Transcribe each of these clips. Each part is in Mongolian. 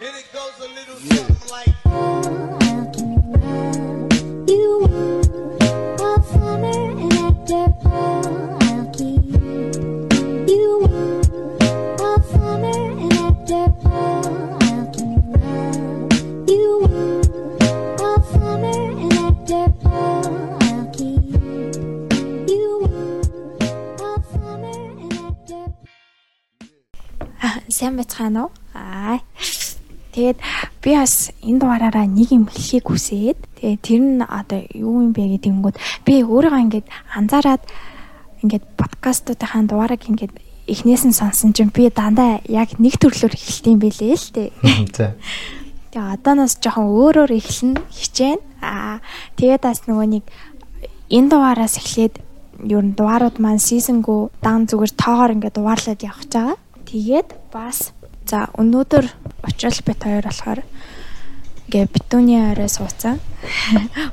And it goes a little something like You a summer and after I'll keep you a summer and after I'll keep you a summer and after I'll keep you a summer and after Сайн байцгаана уу? Тэгээд би бас энэ дугаараараа нэг юм хэлхийг хүсээд тэгээд тэр нь одоо юу юм бэ гэдэнгүүт би өөрийгөө ингээд анзаараад ингээд подкастуудынхаа дугаарыг ингээд эхнээс нь сонсон чинь би дандаа яг нэг төрлөөр эхэлтiin байлээ л дээ. За. Тэгээ одооноос жоохон өөрөөр эхэлнэ хичээн. Аа тэгээд бас нөгөө нэг энэ дугаараас эхлээд ер нь дугаарууд маань сизонгүү дан зүгээр тоогоор ингээд дугаарлаад явах гэж байгаа. Тэгээд бас за өнөөдөр очрол бит хоёр болохоор ингээ битүүний орой сууцсан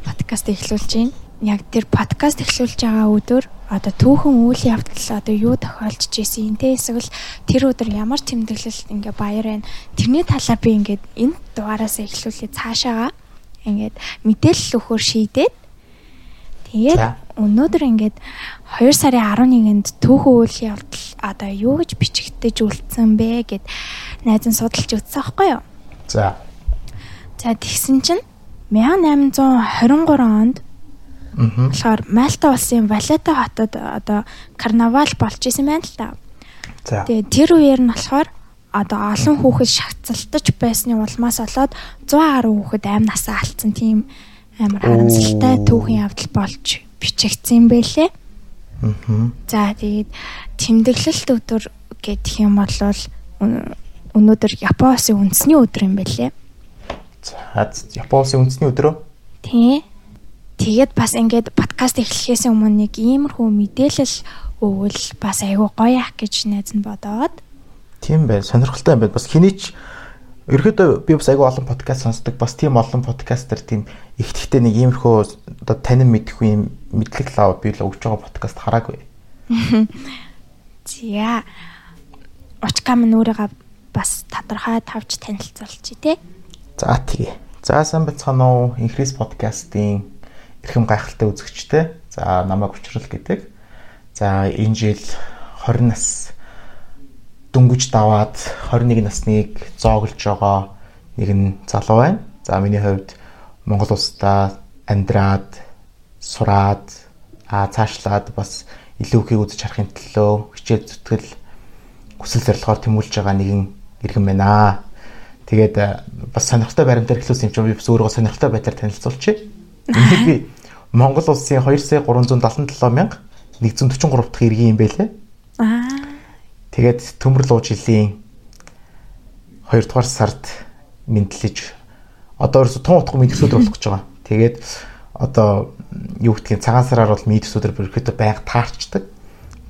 подкаст эхлүүлж байна. Яг тэр подкаст эхлүүлж байгаа өдөр одоо түүхэн үйл явдал одоо юу тохиолдож исэн те эсвэл тэр өдөр ямар тэмдэглэл ингээ баяр байна. Тэрний талаар би ингээд энэ дугаараас эхлүүлээ цаашаага ингээд мэдээлэл өгөхөр шийдээд тэгээд өнөөдөр ингээд 2 сарын 11-нд түүхэн үйл явдал одоо юу гэж бичигдэж үлдсэн бэ гэд найз нь судалж үзсэн аахгүй юу? За. За тэгсэн чинь 1823 онд болохоор Мальта улсын Валета хотод одоо карнавал болж исэн байна л та. За. Тэгээ тэр үеэр нь болохоор одоо олон хүүхэд шагцалтаж байсны улмаас болоод 110 хүүхэд амь насаа алдсан тийм амар харамсалтай түүхэн явдал болж бичигдсэн юм байлээ. Мгм. За тэгээд тэмдэглэлт өдөр гэх юм бол өн- өнөөдөр Японы улсын үндэсний өдөр юм байлээ. За. Японы улсын үндэсний өдрөө. Тий. Тэгээд бас ингээд подкаст эхлэхээс өмнө нэг иймэрхүү мэдээлэл өгвөл бас айгүй гоё ах гэж найз нь бодоод Тийм бай. Сонирхолтой юм байна. Бас хинийч ерөөдөө би бас айгүй олон подкаст сонсдог. Бас тийм олон подкастер тийм ихтгэхтэй нэг иймэрхүү одоо танин мэдхгүй юм мэдлэг лав би л өгж байгаа подкаст хараагүй. зя очкам нүрээга бас тодорхой тавьж танилцуулчих тий. За тэгээ. За сайн бацхан уу. Инхрис подкастын эрхэм гайхалтай үзэгчтэй. За намайг учрал гэдэг. За энэ жил 20 нас дөнгөж даваад 21 насныг зооглож байгаа нэгэн залуу байна. За миний хувьд Монгол улсдаа амьдраад сураад а цаашлаад бас илүү ихийг үзэж харахын төлөө хичээл зүтгэл хүсэл зорилгоор тэмүүлж байгаа нэгэн иргэн байна. Тэгээд э, бас сонирхолтой баримтаар эхлүүлсэн юм чинь би бас өөрөө сонирхолтой байдлаар танилцуулчих. Энийг би Монгол улсын 2 сая 377 мянга 143 дахь иргэн юм байлээ. Аа Тэгээд төмөр луу жилийн 2 дугаар сард мэдлэж одоо ерөөсө тун утга мэдсүүдэр болох гэж байгаа. Тэгээд одоо юу гэдгийг цагаан сараар бол мэдсүүдэр ерөөхдөө байнга таарчдаг.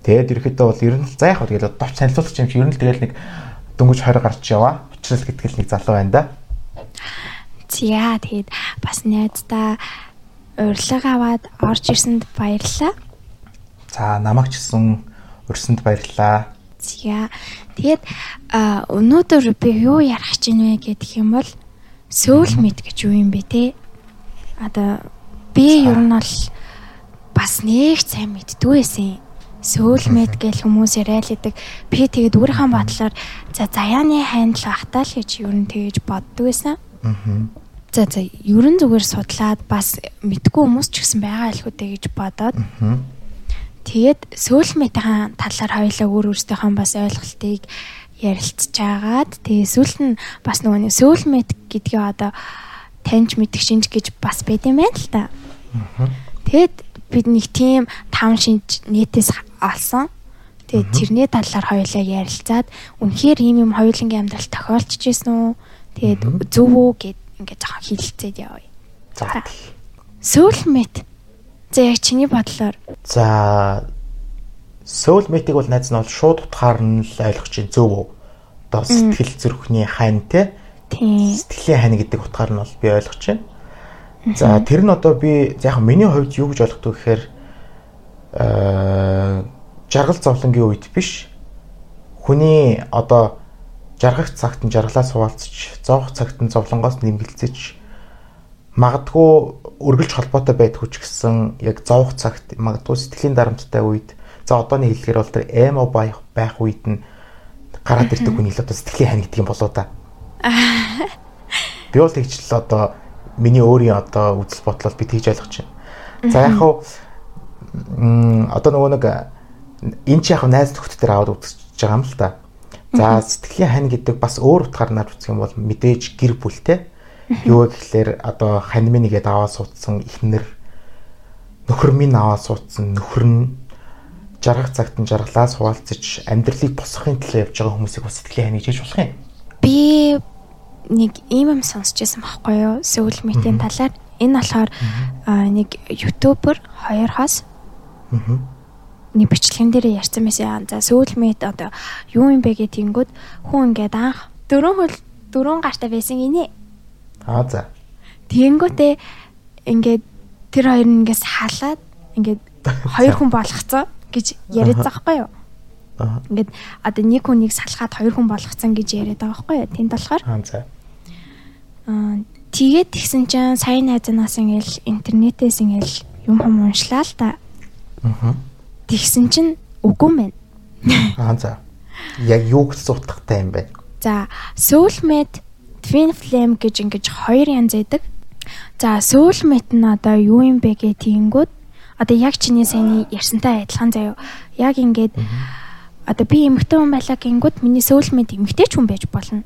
Тэгээд ерөөхдөө бол ер нь за яг хөө тэгээд довч танилцуулах юм чи ер нь л тэгээд нэг дөнгөж 20 гарч яваа. Учрал гэдэг л нэг залуу байна да. зя тэгээд бас найздаа урилга аваад орж ирсэнд баярлалаа. За намайг ч гэсэн урьсанд баярлалаа. За тэгээд өнөөдөр би юу ярих гэж байна вэ гэдэг юм бол сөүлмэт гэж юу юм бэ те? Одоо би ер нь бол бас нэг сайн мэддгүй байсан. Сөүлмэт гэл хүмүүс яриалдаг. Би тэгээд өөрийнхөө бодлоор за заяаны хайнл ахтаа л гэж ер нь тэгэж боддог байсан. Аа. За за ер нь зүгээр судлаад бас мэдгүй хүмүүс ч гэсэн байгаа л хүү гэж бодоод. Тэгээд сөүлмэтийн талаар хоёлаа өөр өөрсдийнхөө бас ойлголтыг ярилцж агаад тэгээ сүүлд нь бас нөгөө нэг сөүлмэт гэдгийг одоо таньж мэдэх шинж гэж бас байд юм байна л та. Тэгэд бид нэг тийм таван шинж нэтээс олсон. Тэгээд тэрний талаар хоёлаа ярилцаад үнэхээр ийм юм хоёулангийн амьдрал тохиолдож ирсэн үү? Тэгээд зөв үү гэд ингээд жоохон хилцээд явъя. За. Сөүлмэт. За яг чиний бодлоор За soulmate-ийг бол найз нь бол шууд утгаар нь л ойлгож чинь зөв үү? Одоо сэтгэл зүрхний хань те тийм сэтгэлийн хань гэдэг утгаар нь бол би ойлгож байна. За тэр нь одоо би яг миний хувьд юу гэж ойлгодог гэхээр аа жаргал зовлонгийн үед биш. Хүний одоо жаргах цагт нь жаргалаа суулцж, зовх цагт нь зовлонгоос нэмгэлцэж магадгүй өргөлж холбоотой байдг хүч гэсэн яг зовх цагт магадгүй сэтгэлийн дарамттай үед за одооны хэллэгээр бол тэр эмо байх байх үед нь гараад ирдэг хүний л одоо сэтгэлийн хань гэдэг юм болоо да. Би бол тэгж л одоо миний өөрийн одоо үзэл бодлол би тэгж ойлгож байна. За яг хав одоо нөгөө нэг энэ ч яг найз нөхдөд төр аваад үзэж байгаа юм л да. За сэтгэлийн хань гэдэг бас өөр утгаар нар үзэх юм бол мэдээж гэр бүлтэй. Юу гэхээр одоо хань минь нэгэд аваад суудсан ихнэр нөхөр минь аваад суудсан нөхөр нь жаргах цагт нь жаргалаа суулцаж амьдралыг босгохын төлөө явж байгаа хүмүүсийг бас сэтгэлийн хань гэж болох юм. Би нэг ийм юм сонсч байсан байхгүй юу? Сөүл митийн талаар. Энэ болохоор нэг ютубер хоёр Аа. нэг бичлэгэн дээр ярьсан байсан. За сөүлмэт одоо юу юм бэ гэдгийгүүд хүн ингээд анх дөрөв хөл дөрөв гартаа байсан гинэ. Аа за. Тэгэнгүүтээ ингээд тэр хоёр нь ингээс халаад ингээд хоёр хүн болгоцсон гэж яриад байгаа байхгүй юу? Аа. Ингээд одоо нэг хүнийг салахад хоёр хүн болгоцсон гэж яриад байгаа байхгүй юу? Тэнд болохоор Аа за. аа тэгээд тэгсэн чинь сайн найзанаас ингээл интернетээс ингээл юм юм уншлаа л та. Аа. Тэгсэн чинь үгүй мэн. Аа за. Яг юу гэж утгатай юм бэ? За, soulmate, twin flame гэж ингэж хоёр янз байдаг. За, soulmate нь одоо юу юм бэ гэтэйгүүд одоо яг чиний сайн ярьсантай адилхан заяо. Яг ингээд одоо би эмэгтэй хүн байлаа гингүүд миний soulmate эмэгтэй ч хүн байж болно.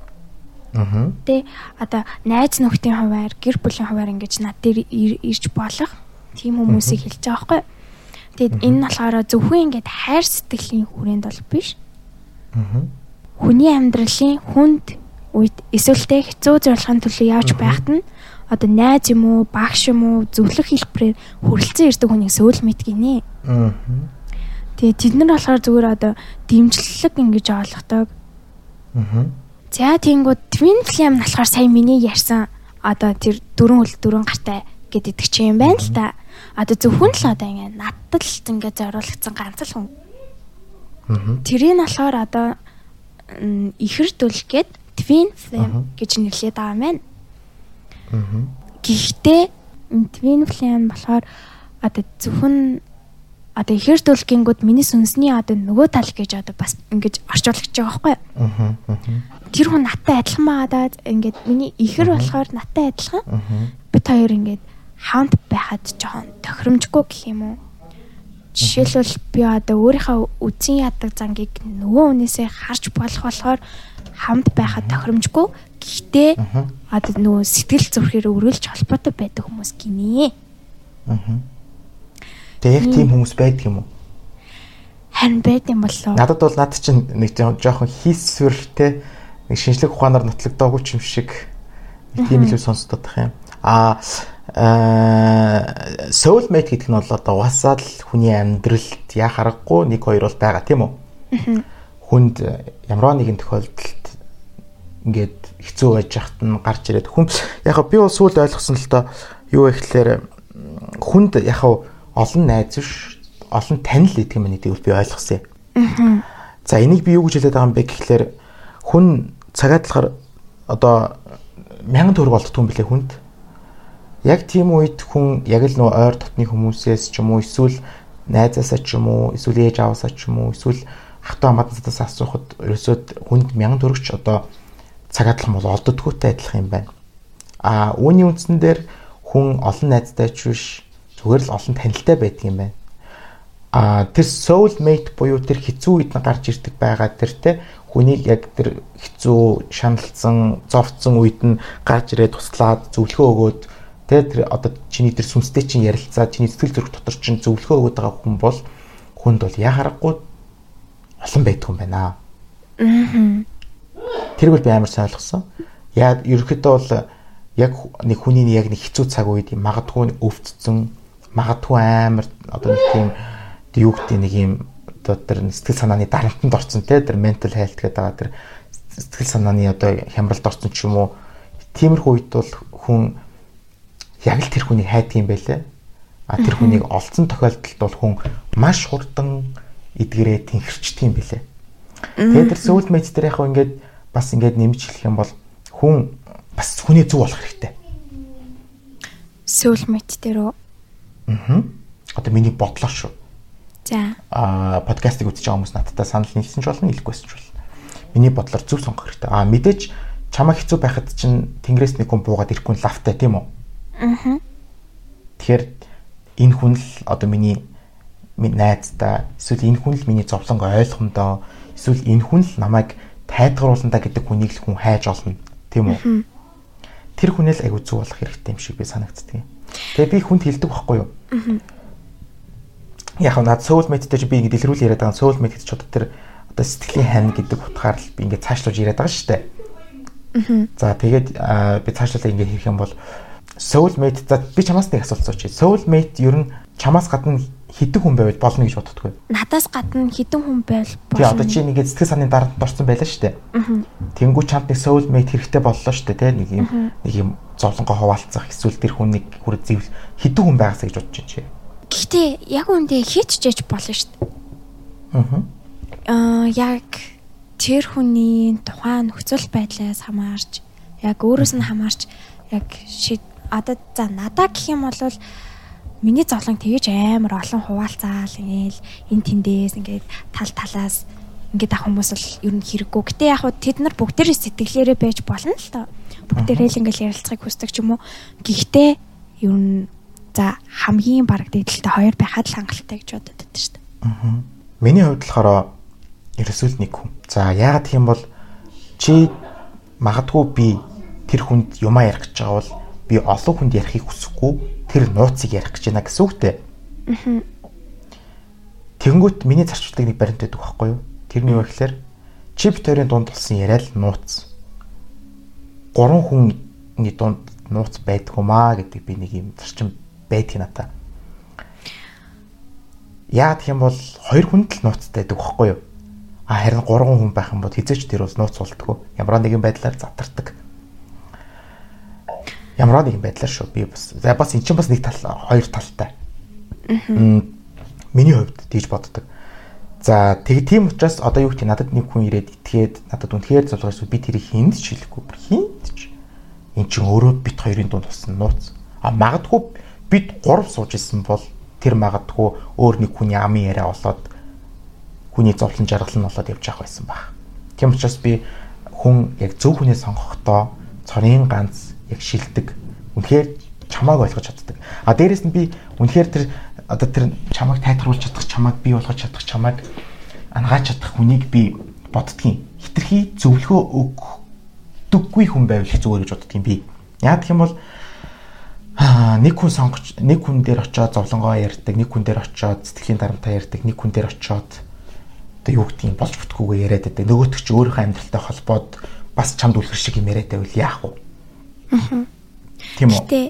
Аа. Тэ одоо найз нөхдийн хуваар, гэр бүлийн хуваар ингэж над дээр ир- ирж болох тийм хүмүүсийг хэлж байгаа байхгүй. Тэгэд энэ нь болохоор зөвхөн ингээд хайр сэтгэлийн хүрээнд бол биш. Аа. хүний амьдралын хүнд үед эсвэл хэцүү зорилгын төлөө явж байхад нь одоо найз юм уу, багш юм уу, зөвлөх хэлбэрээр хүрэлцэн ирдэг хүнийг сөүл мэд гинэ. Аа. Тэгээ тэд нар болохоор зүгээр одоо дэмжлэг ингэж ойлгодог. Аа. За тийгүүд twin flame нь болохоор сая миний ярьсан одоо тэр дөрөн хөл дөрөн гартай гэдэг чи юм байна л та. Одоо зөвхөн л одоо ингэ надад л ингэ зориулагдсан ганц л хүн. Тэрийг нь болохоор одоо ихэр дүл гээд twin flame гэж нэрлэдэг байгаа. Аа. Гэхдээ twin flame болохоор одоо зөвхөн одоо ихэр дүлгингүүд миний сүнсний одоо нөгөө тал гэж одоо бас ингэж орчуулагч байгаа байхгүй юу? Тэр хүн надтай адилхан маа да ингээд миний ихэр болохоор надтай адилхан. Бид хоёр ингээд хамт байхад жоохон тохиромжгүй гэх юм уу? Жишээлбэл би одоо өөрийнхөө үдсэн ядаг зангийг нөгөө хүнээсээ харж болох болохоор хамт байхад тохиромжгүй. Гэхдээ одоо нөгөө сэтгэл зүрхээр өргөлж холбоотой байдаг хүмүүс гинэ. Аа. Тэгээ яг тийм хүмүүс байдаг юм уу? Харин байд юм болоо. Надад бол над чинь нэг жоо- жоохон хийсвэртэй нэг шинжлэх ухаанаар нотлогдоогүй юм шиг тийм илүү сонсдод байх юм. Аа аа soulmate гэдэг нь бол одоо угаасаа л хүний амьдралд яа харахгүй нэг хоёр бол байгаа тийм үү? Хүнд ямар нэгэн тохиолдолд ингээд хэцүү байж хахад нь гарч ирээд хүн яг би бол сүүлд ойлгосон л доо юу вэ гэхээр хүнд яг олон найз биш олон танил гэдэг юм нэгдийг би ойлгосон юм. За энийг би юу гэж хэлээд байгаа юм бэ гэхлээр хүн цагаад талахаар одоо мянган төгрөг олддог юм билээ хүнд. Яг тийм үед хүн яг л нөө ойр дотны хүмүүсээс ч юм уу эсвэл найзаасаа ч юм уу эсвэл ээж аваасаа ч юм уу эсвэл ахтаа хамаатнаас асуухад ерөөсөд хүнд мянган төгрөгч одоо цагаад талах бол олддоггүйтэй адилхан юм байна. А үүний үндсэн дээр хүн олон найзтай ч биш зүгээр л олон танилтай байдаг юм байна. А тэр soul mate буюу тэр хэцүү үед нь гарч ирдэг байгаа тэр те хүнийг яг тэр хэцүү шаналцсан, зовцсон үед нь гарч ирээд туслаад зөвлөгөө өгөөд те тэр одоо чиний тэр сүнстэй чинь ярилцаад чиний сэтгэл зүрх дотор чинь зөвлөгөө өгöd байгаа хүн бол хүнд бол яа харахгүй олон байдаг юм байна. Тэрийг би амар ойлгосон. Яа ерөөхдөө бол яг нэг хүний яг нэг хэцүү цаг үед магадгүй өвдцэн магадгүй амар одоо нэг тийм юу гэдэг нэг юм одоо тэр сэтгэл санааны дарамтанд орсон те тэр mental health гэдэг байгаа тэр сэтгэл санааны одоо хямралд орсон ч юм уу. Тиймэрхүү үед бол хүн яг л тэр хүнийг хайдаг юм байлээ. А тэр хүнийг олцсон тохиолдолд бол хүн маш хурдан эдгэрээ тэнхэрчдэг юм байлээ. Тэгээд тэр soulmate дээр яг ингээд бас ингээд нэмж хэлэх юм бол хүн бас хүний зүг болох хэрэгтэй. Soulmate дээр үү? Аа. Одоо миний бодлоо шүү. За. Аа подкастыг үзэж байгаа хүмүүс надтай санал нийлсэн ч болно, хэлэхгүйсэн ч болно. Миний бодлоор зөв сонгох хэрэгтэй. Аа мэдээж чамаа хэцүү байхад чинь тэнгэрээс нэг хүн буугаад ирэхгүй нь лавтай тийм үү? Аа. Тэгэхээр энэ хүн л одоо миний минь найздаа эсвэл энэ хүн л миний зовлонг ойлгомдоо эсвэл энэ хүн л намайг тайлгаруулна гэдэг хүнийг л хүн хайж олно тийм үү тэр хүнэл аягүй зүг болох хэрэгтэй юм шиг би санагддаг. Тэгээ би хүнд хэлдэг байхгүй юу? Яг наад soulmate-тэй би ингэ дэлгэрүүл яриад байгаа soulmate гэж чод тэр одоо сэтгэлийн хань гэдэг утгаар л би ингэ цаашлуулж яриад байгаа шүү дээ. За тэгээд би цаашлуулаа ингэ хийх юм бол soulmate за би чамаас нэг асуулт сууч. Soulmate ер нь чамаас гадна хідэн хүн байвал болно гэж боддоггүй. Надаас гадна хідэн хүн байвал Тэгээ одоо чи нэг сэтгэл санааны дарамт орсон байлаа шүү дээ. Тэнгүү чамд нэг soulmate хэрэгтэй боллоо шүү дээ, тэ нэг юм нэг юм зовлонгоо хуваалцах эсвэл тэр хүн нэг хүр зэвл хідэн хүн байгаасаа гэж бодож чи. Гэхдээ яг үндэ хийчихэж болно шүү дээ. Аа. Аа яг тэр хүний тухайн нөхцөл байдлаас хамаарч яг өөрөөс нь хамаарч яг шид одоо за надаа гэх юм бол миний зовлон тэгэж амар олон хуваалцаал ингээл эн тэндээс ингээд тал талаас ингээд ах хүмүүс л ер нь хэрэггүй. Гэтэ яг хуу тэд нар бүгдээрээ сэтгэлээрээ байж болно л доо. Бүгдээрээ л ингээл ярилцахыг хүсдэг ч юм уу. Гэхдээ ер нь за хамгийн бараг дээдэлтэй хоёр байхад л хангалттай гэж бодод байдаг шүү дээ. Аа. Миний хувьд болохоор ерөөсөө нэг хүн. За яагаад гэх юм бол чи магадгүй би тэр хүнд юмаа ярих гэж байгаа бол би олон хүнд ярихыг хүсэхгүй тэр нууцыг ярих гэж байна гэсэн үгтэй. Аа. Тэнгүүт миний зарчуулдаг нэг баримт байдаг байхгүй юу? Тэрний юу гэхээр чи битэрийн дунд болсон яриа л нууц. Гурван хүний дунд нууц байдгуумаа гэдэг би нэг юм зарчим байдгийг надаа. Яагаад гэх юм бол хоёр хүнд л нууцтай байдаг байхгүй юу? А харин гурван хүн байх юм бол хизээч тэр бас нууц болтгоо. Ямар нэгэн байдлаар затардаг. Ямар нэгэн байдлаар шүү. Би бас за бас эн чинь бас нэг тал хоёр талтай. Аа. Миний хувьд тийж боддог. За тэг тийм учраас одоо юу гэх надад нэг хүн ирээд итгээд надад үнэхээр зовлоос би тэрийг хинд ч хэлэхгүй. Хинд ч. Эн чинь өөрөө бит хоёрын дунд тусан нууц. А магадгүй бид гурав сууж исэн бол тэр магадгүй өөр нэг хүний амын яриа олоод хүний зовлон жаргал нь болоод явж явах байсан баг. Тийм учраас би хүн яг зөв хүнээ сонгохдоо цорын ганц яг шилдэг. Үнэхээр чамааг ойлгож чаддаг. А дээрэс нь би үнэхээр тэр одоо тэр чамайг тайлгаруулж чадах, чамайг бий болгож чадах, чамайг ангааж чадах хүнийг би боддгийн. Хитрхи зөвлөгөө өгдөггүй хүн байвал их зүгээр гэж боддгийн би. Яг гэх юм бол нэг хүн сонгож нэг хүн дээр очиод зовлонгоо ярьдаг, нэг хүн дээр очиод сэтгэлийн дарамтаа ярьдаг, нэг хүн дээр очиод одоо юу гэдгийг болж бүтгүүгээ яриад байдаг. Нөгөөтг чи өөрийнхөө амьдралтай холбоод бас чамд үлгэр шиг юм яриад байвал яах вэ? Тийм үү? Гэтэ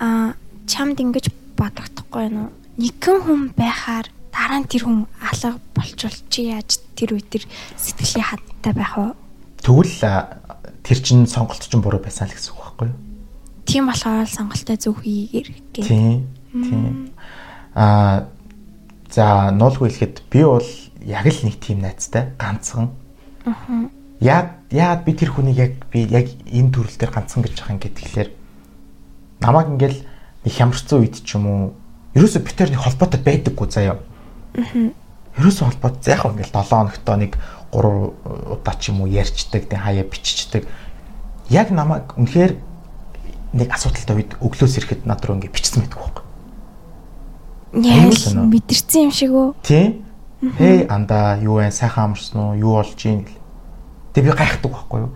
а чамд ингэж бодогдохгүй юу? Нэгэн хүн байхаар дараа нь тэр хүн алга болчвол чи яаж тэр үе тэр сэтгэлийн хаттай байх вэ? Тэгвэл тэр чин сонголт чинь буруу байсан л гэсэн үг байхгүй юу? Тийм болохоор сонголтоо зөв хийгэр гэх. Тийм. Тийм. Аа за нуулгүй хэлэхэд би бол яг л нэг тийм найзтай ганцхан. Аа. Яа яагаад би тэр хүнийг яг би яг энэ төрөл дээр ганцхан гэж байгаа юм гэхэлэр намайг ингээл нэг хямрцсан үед ч юм уу ерөөсө би тэр нэг холбоотой байдаггүй заяа. Аа. Ерөөсө холбоотой яг ингээл 7 хоногтоо нэг 3 удаа ч юм уу ярьцдаг, тэг хаяа биччихдэг. Яг намайг үнэхээр нэг асуудалтай үед өглөөс ирэхэд над руу ингэ бичсэн байдаг байхгүй. Яа мэдэрсэн юм шиг үү? Тий. Хей анда юу вэ? Сайхан амарсан уу? Юу болж ийн гэл. Тэг би гайхдаг байхгүй юу?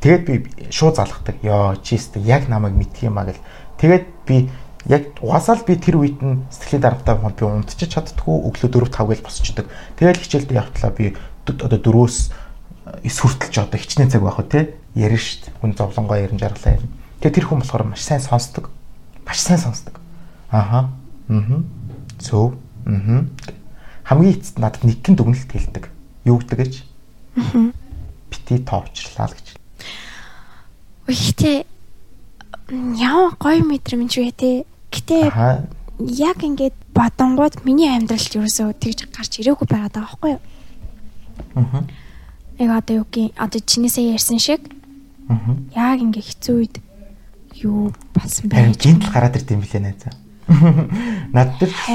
Тэгээд би шууд залхдаг. Йоо чистэ яг намайг мэдх юм а гэл. Тэгээд би яг угаасаа л би тэр үед нь сэтгэлийн дарамттай бол би унтчих чаддгүй өглөө 4 5 гээл босчдөг. Тэгээд хичээлдээ явтлаа би одоо дөрөөс 9 хүртэл ч одоо хичнээн цаг байх уу те ярина штт. Хүн зовлонгоо ярин жаргалаа ярина. Тэгээ тэр хүн болохоор маш сайн сонсдог. Маш сайн сонсдог. Аха. Аа. Зөв. Аа. Хамгийн эцэст надад нэгэн дүгнэлт хэлдэг. Юу гэдэг гэж? Аа. Бити тоовчлаа л гэж. Гэхдээ яа гоё мэдрэмж вэ те. Гэтэ яг ингээд бодонгууд миний амьдралд ерөөсөө тэгж гарч ирээгүй байгаад байгаа байхгүй юу? Аа. яг одоо юу гин одоо чинээсээ ярьсан шиг Аа. яг ингээ хэцүү үед юу болсон байж гинтл гараад ирд юм билээ найзаа. Над дээр ч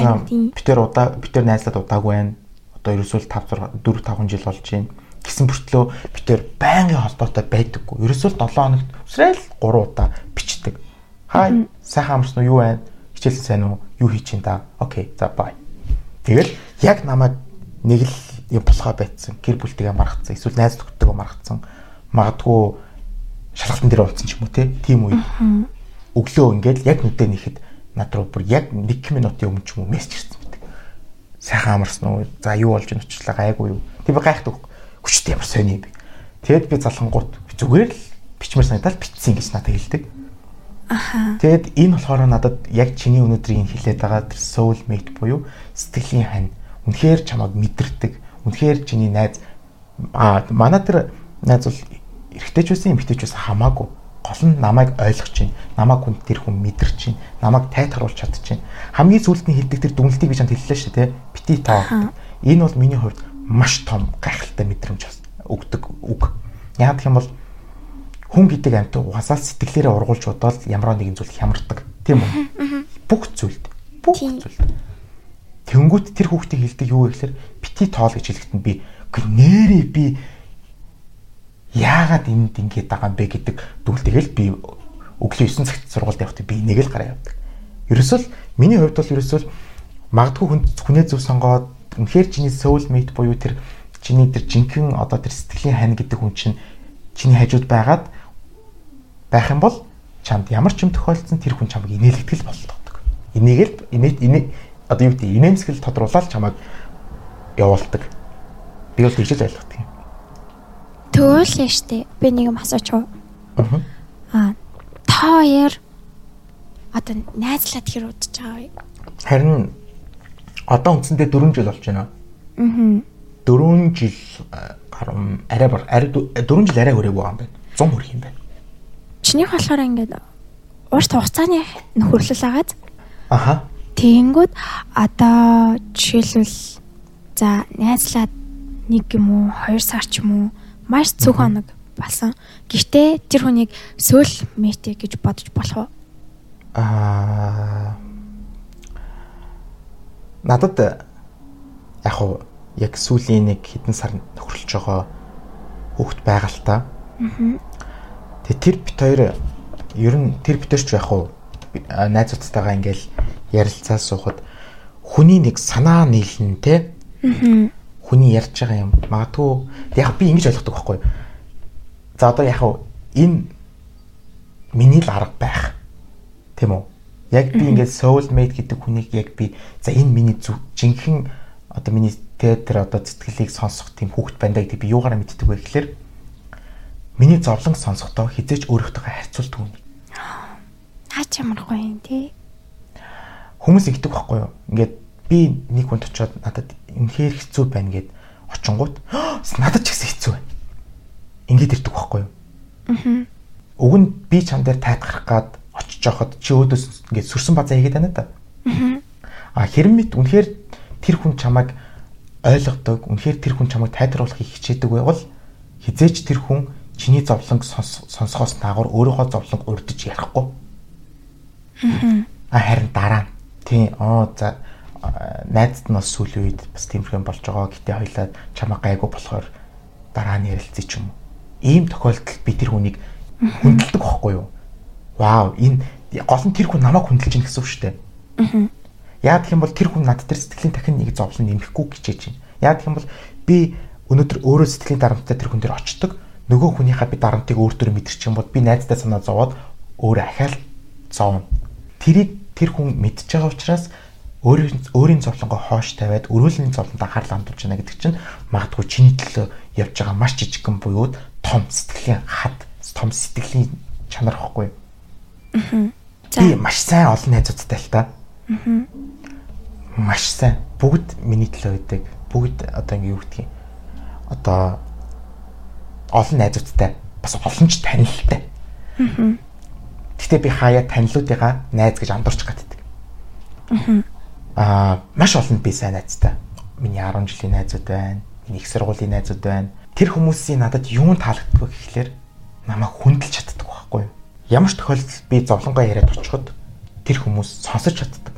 битэр удаа битэр найзлаад удаагүй байна. Одоо ерөөсөө 5 6 4 5 жил болж байна. Гисэн бүртлөө битэр байнгын холбоотой байдаггүй. Ерөөсөө 7 хоногт өсрэл 3 удаа бичдэг. Хай, сайхан амарсан уу юу байна? Хичээлсэн сайн уу? Юу хийж чинь та? Окей, за бай. Тэгэл яг намайг нэг л юм болохоо байцсан. Гэр бүлтэйгээ маргацсан. Эсвэл найз нөхдөдөө маргацсан. Магадгүй шалгалтын дээр уулзсан ч юм уу те. Тийм үед өглөө ингээд яг нүдэ нэхэд над руу бүр яг 1 минутын өмнө ч юм уу мессеж ирсэн байдаг. Сайхан амарсан уу? За юу болж байна учлаа гайгүй юу? Тэг би гайхдаг. Хүчтэй ямар сони юм бэ? Тэгэд би залхангууд зүгээр л бичмэр санагдал бичсэн гэж надад хэлдэг. аха Тэгэд энэ болохоор надад яг чиний өнөөдрийн хэлээд байгаа тэр soul mate буюу сэтгэлийн хань үнэхээр чамайг мэдэрдэг. Үнэхээр чиний найз аа манай тэр найз бол эрэгтэй ч байсан эмэгтэй ч байсан хамаагүй. Гол нь намайг ойлгож чинь, намайг хүн тэр хүн мэдэрч чинь, намайг тайтгаруулж чадчих чинь. Хамгийн сүүлд нь хэлдэг тэр дүнлтийг би чанд хэллээ шүү дээ, бити тоо. Энэ бол миний хувьд маш том гайхалтай мэдрэмж өгдөг үг. Яг гэх юм бол хүн гэдэг амьт угаасаа сэтгэлээрээ ургуулж бодоод ямар нэгэн зүйл хямардаг. Тийм үү? Бүх зүйлд. Бүх зүйлд. Тэнгүүт тэр хүүхдийг хэлдэг юу вэ гэхээр бити тоол гэж хэлэхэд нь би нэрээ би яагаад энд ингэж байгаа юм бэ гэдэг дүгэл тэгэл би өглөө 9 цагт сургуульд явахдаа би нэг л гараа явдаг. Ерөөсөө миний хувьд бол ерөөсөө магадгүй хүн хүнээ зөв сонгоод үнэхээр чиний soul mate буюу тэр чиний тэр жинхэнэ одоо тэр сэтгэлийн хань гэдэг хүн чинь чиний хажууд байгаад байх юм бол чамд ямар ч юм тохиолдсон тэр хүн чамайг инээлгдэл болдог. Энийг л инээ инээ одоо юу гэдэг инээмсгэл тодруулаад чамайг явуулдаг. Би бол тэгж л ойлгодог юм. Тэгвэл штэ би нэг юм асууч уу Аа. аа та хоёр одоо найзлаад хэр удаж байгаа вэ Харин одоо үндсэндээ 4 жил болж байна. аа 4 жил э, гарам арай бар арай 4 жил арай хүрээгүй байгаа юм байна. 100 хүрэх юм байна. чинийх болохоор ингээд урт хугацааны нөхөрлөл агаад Аха. Тэгэнгүүт одоо жишээлбэл за найзлаад нэг юм уу 2 сар ч юм уу маш цөөх хоног болсон. Гэхдээ тэр хүнийг сөөл мэт гэж бодож болох уу? Аа надад яг уу яг сүүлийн нэг хэдэн сар нөхөрлөж байгаа л та. Тэгээ тэр бит хоёр ер нь тэр бит хоёр ч яг уу би- а, найзуудтайгаа ингээл ярилцаа суухад хүний нэг санаа нийлэн те. Хүний ярьж байгаа юм. Магадгүй яг би ингэж ойлгодог байхгүй. За одоо яг уу энэ миний л арга байх. Тийм үү? Яг би ингээд soul mate гэдэг хүнийг яг би за энэ миний зүг жинхэнэ одоо миний театр одоо сэтгэлийг сонсох тийм хүүхд байна гэдэг би юугаараа мэддэг вэ гэхээр миний зовлон сонсохдоо хизээч өөрөөтэйгээ харьцуулдаг юм. Наа ч ямар гоё юм те. Хүмүүс ингэдэг байхгүй юу? Ингээд би нэг хүнд очиод надад үнэхээр хэцүү байна гэд очингууд надад ч гэсэн хэцүү байна. Ингээд ирдэг байхгүй юу? Аа. Уг нь би чам дээр тайтгарах гад очиж жоход чи өөдөөс ингээд сүрсэн базаа хийгээд байна да. Аа хэрэм мэд үнэхээр тэр хүн чамайг ойлгодог, үнэхээр тэр хүн чамайг тайлбарлахыг хичээдэг байвал хизээч тэр хүн чиний зовлонг сонс- сонсохоос наагур өөрийнхөө зовлонг урдж ярихгүй. А харин дараа нь тий оо за найзд нь бас сүүлийн үед бас тиймэрхэн болж байгаа. Гэтэ хоёлаа чамаа гайгүй болохоор дараа нь ярилцъя ч юм уу. Ийм тохиолдолд би тэр хүнийг хүндэлдэг байхгүй юу? вау энэ гол нь тэр хүн намайг хүндэлж ийн гэсэн үг шүү дээ. Аа. Яа гэх юм бол тэр хүн над дээр сэтгэлийн дахин нэг зовлон нэмэхгүй гэж чинь. Яа гэх юм бол би өнөөдөр өөрөө сэтгэлийн дарамттай тэр хүн дээр очдог. Нөгөө хүнийхээ би дарамтыг өөр төр мэдэрч юм бол би найздаа санаа зовоод өөрөө ахаал зовно. Тэрийг тэр хүн мэдж байгаа учраас өөрийн өөрийн зовлонгоо хоош тавиад өрөөлний зовлонд анхаарал хандуулж байна гэдэг чинь магадгүй чиний төлөө явж байгаа маш жижигхэн буюу том сэтгэлийн хад, том сэтгэлийн чанар ихгүй. Би маш сайн олон найзуудтай л та. Маш сайн. Бүгд миний төлөө байдаг. Бүгд одоо ингэ юу гэдгийг одоо олон найзуудтай бас олон ч танилтай. Гэтэ би хаяа танилуудыгаа найз гэж андуурч гаддаг. Аа маш олон би сайн найзтай. Миний 10 жилийн найзууд байна. Миний их сургуулийн найзууд байна. тэр хүмүүсийн надад юу таалагддаг гэхлээр намайг хүндэлж чаддаг байхгүй юу? Ямар ч тохиолдолд би зовлонгоо яриад очиход тэр хүмүүс сонсож чаддаг.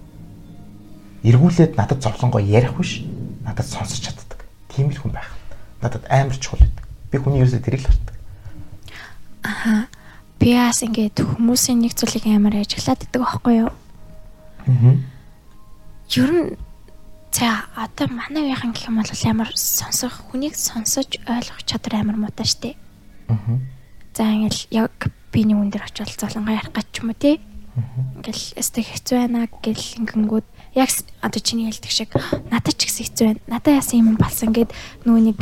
Эргүүлээд надад зовлонгоо ярих биш, надад сонсож чаддаг. Тийм л хүн байх. Надад амар чухал байдаг. Би хүний ерөөсөө тэрийг л хардаг. Би бас ингээд хүмүүсийн нэг зүйлийг амар ажиглаад идэг байхгүй юу? Аа. Ер нь за одоо манай үеийн гэх юм бол амар сонсох хүнийг сонсож ойлгох чадвар амар муутай штэ. Аа. За ингээл яг би нэг хүн дээр очивол золонгоо ярих гэж ч юм уу тий. Ингээл өстэй хэцүү байна гэл ингэнгүүд яг одоо чиний хэлдэг шиг надад ч гэсэн хэцүү байна. Надад яасан юм болсон гэд нэг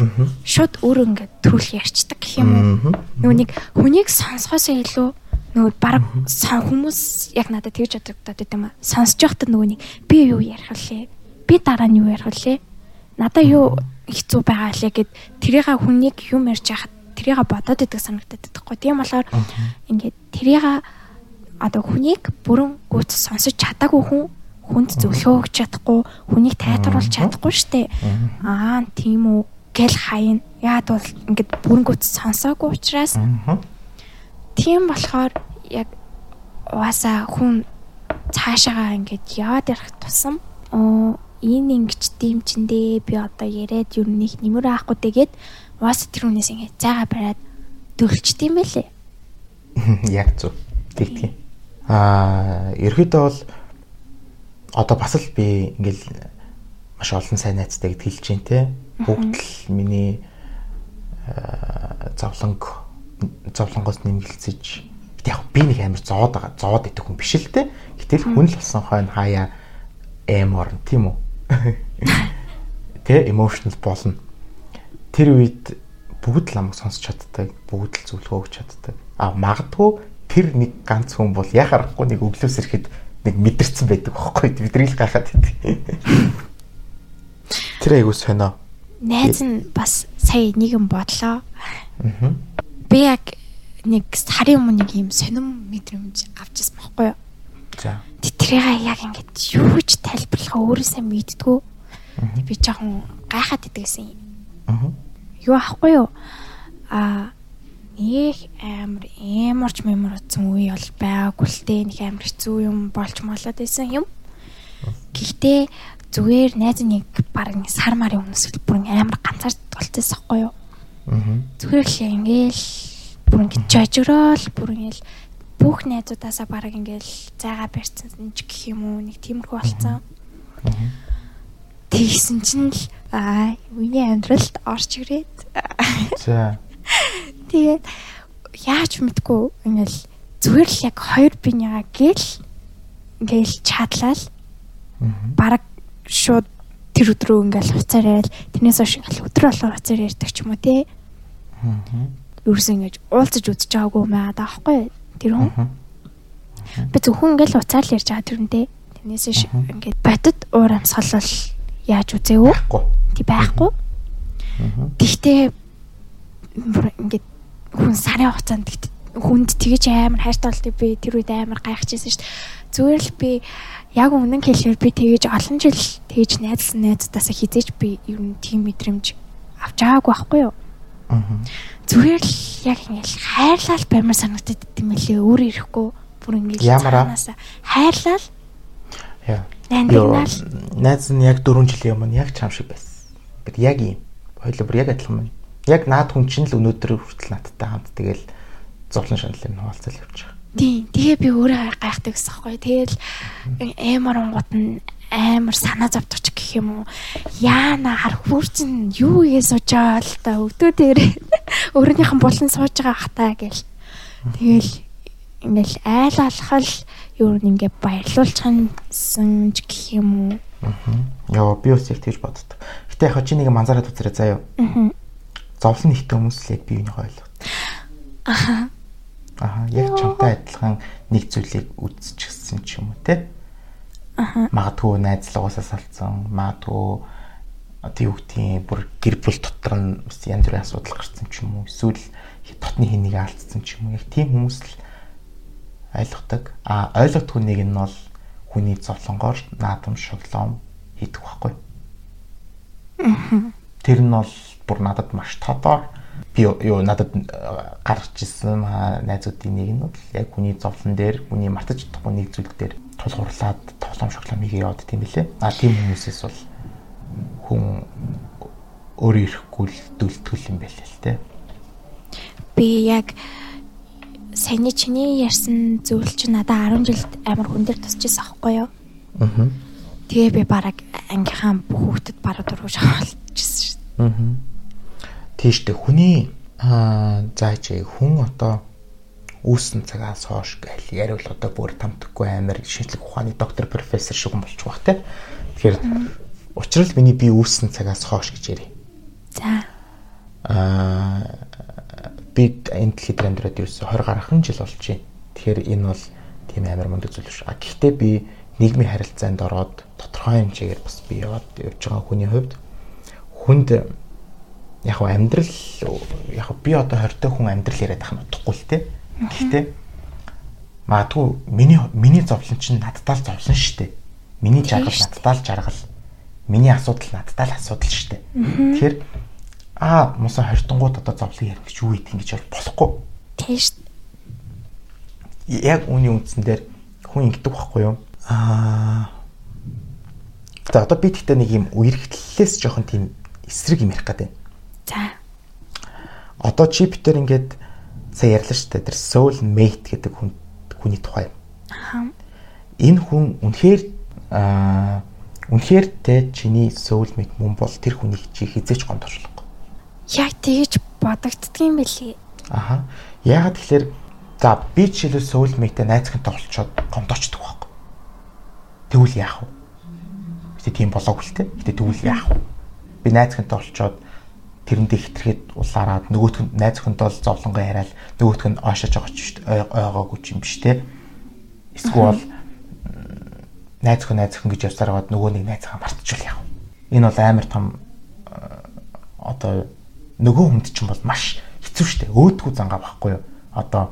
шууд өөрөө ингээд төрүүл ярьцдаг гэх юм уу. Нэг хүнийг сонсохоос илүү нөгөө баг сон хүмүүс яг надад тэгж бодогдоод байт юм аа. Сонсож байхдаа нөгөө нэг би юу ярих вүлээ? Би дараа нь юу ярих вүлээ? Надаа юу хэцүү байгаа лээ гэд тэрийга хүнийг юм ярьж яхад тэрийга бодоод идэг санагдаад байхгүй. Тийм болохоор ингээд тэрийга одоо хүнийг бүрэн гүйц сонсож чадаагүй хүн хүнд зөвлөгөө өгч чадахгүй хүнийг тайлбарлуулж чадахгүй штэ. Аа тийм үү гэл хаяна. Яад бол ингээд бүрэн гүйц сонсоогүй учраас Аа. Тийм болохоор яг угаасаа хүн цаашаагаа ингээд яваад ярих тусам оо энэ ингэж тийм ч дээ би одоо яриад юу нэг нэмэр аахгүй тэгээд угаасаа тэр хүнээс ингээд зайгаа бариад дөрөлчдөм байлээ. Яг зөв. Тэгтгий. Аа, ерөөдөө бол одоо бас л би ингээл маш олон сайн найзтай гэдг хэлж байна те. Бүгд л миний аа, зовлонг зовлонгоос нэмгэлцэж яг би нэг амар зоод байгаа. Зоод идэх хүн биш л те. Гэтэл хүн л болсон хойно хаяа эм орно тийм үү? Тэ emotional болно. Тэр үед бүгд л амг сонсч чаддаг, бүгд л зөвлөгөө өгч чаддаг. А магадгүй тэр нэг ганц хүн бол яхахгүй нэг өглөөс ирэхэд нэг мэдэрсэн байдаг байхгүй бидний л гайхаад байдаг. Тэр айгуу сонио. Найз нь бас сая нэг юм бодлоо. Аа. Би яг нэг сарын өмнө нэг юм сонирм мэдрэмж авчихсан байхгүй юу? За. Тэтрийг яг ингээд юу ч тайлбарлахаа өөрөөсөө мэддгүү. Би жоохон гайхаад идэгсэн юм. Аа. юу ахгүй юу? А нэг амар эморч мемор утсан үе бол байгаагүй л дээ нэг амар хэцүү юм болж молоод байсан юм. Гэхдээ зүгээр найз нэг баг сар марын өмнөөс л бүр амар ганцаар болчихсон хгүй юу? Аа. зүгээр л ингээл бүр ингээд жожрол бүр ингээл бүх найзуудаасаа баг ингээл зайгаа барьсан ч гэх юм уу нэг тиймэрхүү болцсон Тэгсэн чинь л аа миний амьдралд орж ирээд. За. тэгээд яаж мэдгүй ингээл зүгээр л яг хоёр бинийгаа гэл ингээл чадлал Аа. баг шууд тэр өдрөө ингээл хуцаар яриад тэрнээс хойш ингээл өдөр болгоор хуцаар ярьдаг ч юм уу те. Аа. ерөөс ингэж уулзаж үзэж байгаагүй маа даахгүй тэр хүн? Би зөвхөн ингээл хуцаар л ярьж байгаа тэрнтэй тэрнээс хойш ингээд бодит уур амьсгал бол яаж үзээв Байхгүй. тий байхгүй. Тэгтээ ингээд хүн сарын хугацаанд хүнд тэгэж амар хайртай болтыг би тэр үед амар гайхажсэн шүү дээ. Зүгээр л би яг өмнө нь хэлэхээр би тэгэж олон жил тэгэж найзлсан найзтаасаа хизээж би ер нь тийм мэдрэмж авч байгаагүй байхгүй юу? Аа. Зүгээр л яг ингээд хайрлал баймар санагдаад идэм мэлээ өөр ирэхгүй бүр ингээд Ямар аа? цаанаасаа хайрлал Яа. Нандинал найз нь яг 4 жилийн өмнө яг чам шиг байсан. Бид яг юм. Хоёул бүр яг адилхан байна. Яг наад хүн чинь л өнөөдөр хүртэл надтай хамт тэгэл зовлон шаналын хуваалцал явж байгаа. Тийм. Тэгээ би өөрөө гайхдаг гэсэн байхгүй. Тэгэл амар онгот нь амар санаа зовдогч гэх юм уу. Яана харах бүрчин юу игээ сууж байгаа л та өвдөө дээр өөрийнхөө булан сууж байгаа хатаа гэл. Тэгэл ингээл айл алхал юу нэг ингээ баярлуулчихсан ч гэх юм уу. Яа би бас яг тэгж боддог. Гэтэ яг чи нэг юм анзаараад үзээрэй заяа. Аа. Зовлон ихтэй хүмүүс л яг биеийг ойлгох. Аха. Аа яг чамтай адилхан нэг зүйлийг үзчихсэн ч юм уу те. Аха. Магадгүй найзлагаасаа салцсан, магадгүй одоо юу гэдгийг бүр гэр бүл дотор нь бас янз бүрийн асуудал гарсан ч юм уу. Эсвэл дотны хэнийг алдсан ч юм уу. Яг тийм хүмүүс л ойлгодог. А ойлгохгүй нэг нь бол хүний зовлонгоор наадам шоглоом хийдэг байхгүй. Тэр нь бол бүр надад маш тодор би юу надад э, гарч ирсэн найзуудын нэг нь бол яг хүний зовлон дээр хүний мартаж чадахгүй нэг зүйл дээр тулгуурлаад тоглоом шоглоом хийгээ яваад тийм билээ. А тийм хүмүүсээс бол хүн өөрөө ирэхгүй л дүлтгэл юм байл л те. Би яг саяны чиний ярьсан зүйл чи надад 10 жилд амар хүн дээр тусчихсан аахгүй юу? Аа. Тэгээ би бараг ангийнхаа бүх хүүхдэд бараг дургуж авалчихсан шүү дээ. Аа. Тийштэй хүний аа зааж хүн одоо үүссэн цагаас хойш гэл яриул одоо бүр тамтггүй амар шинжлэх ухааны доктор профессор шиг болчих бах те. Тэгэхээр учрал миний би үүссэн цагаас хойш гэж ярив. За. Аа би энэ дэлхийд амьдраад ерөөсө 20 гаруй жил болж байна. Тэгэхээр энэ бол тийм амар мундаг зүйл биш. А гэхдээ би нийгмийн харилцаанд ороод тодорхой хэмжээгээр бас би яваад явж байгаа хүний хувьд хүнд яг хөө амьдрал яг би одоо 20 хүн амьдрал яриад байх нь утгагүй л те. Гэхдээ магадгүй миний миний зовлон чинь надтай л зовлон шүү дээ. Миний жаргал надтай л жаргал. Миний асуудал надтай л асуудал шүү дээ. Тэгэхээр аа муса хортонгууд одоо зовлон ярих гэж юу ийт ингэж бол болохгүй. Тийм шүү. Яг үүний үндсэн дээр хүн ингэдэг байхгүй юу? Аа За одоо би тэгтээ нэг юм үерхтлээс жоохон тийм эсрэг юм ярих гэдэг. За. Одоо чи битэр ингээд сая ярьлаа шүү дээ. Тэр soul mate гэдэг хүн хүний тухай. Аа. Энэ хүн үнэхээр аа үнэхээр тэ чиний soul mate мөн бол тэр хүнийг чи хизээч гомдорлохгүй. Яг тэгэж бодогддгийм билий. Аха. Яагаад тэгэхээр за би жишээлбэл soul mate-тэй найзхантай олцоод гомдоочдөг байхгүй. Тэгвэл яах вэ? Гэтэ тийм болоогүй л те. Гэтэ тэгвэл яах вэ? Би найзхантай олцоод тэрэндээ хитрхэд улаараад нөгөөх нь найз өхөнтэй бол зовлонгоо яриад нөгөөх нь оошож байгаа ч ойгоогүй ч юм биш те. Эсвэл найз өхөн найз өхөн гэж явсаар аваад нөгөө нэг найзгаа мартчихвал яах вэ? Энэ бол амар том одоо нөгөө хүнд чинь бол маш хэцүү шттэ. Өөдгүү зангаа байхгүй юу? Одоо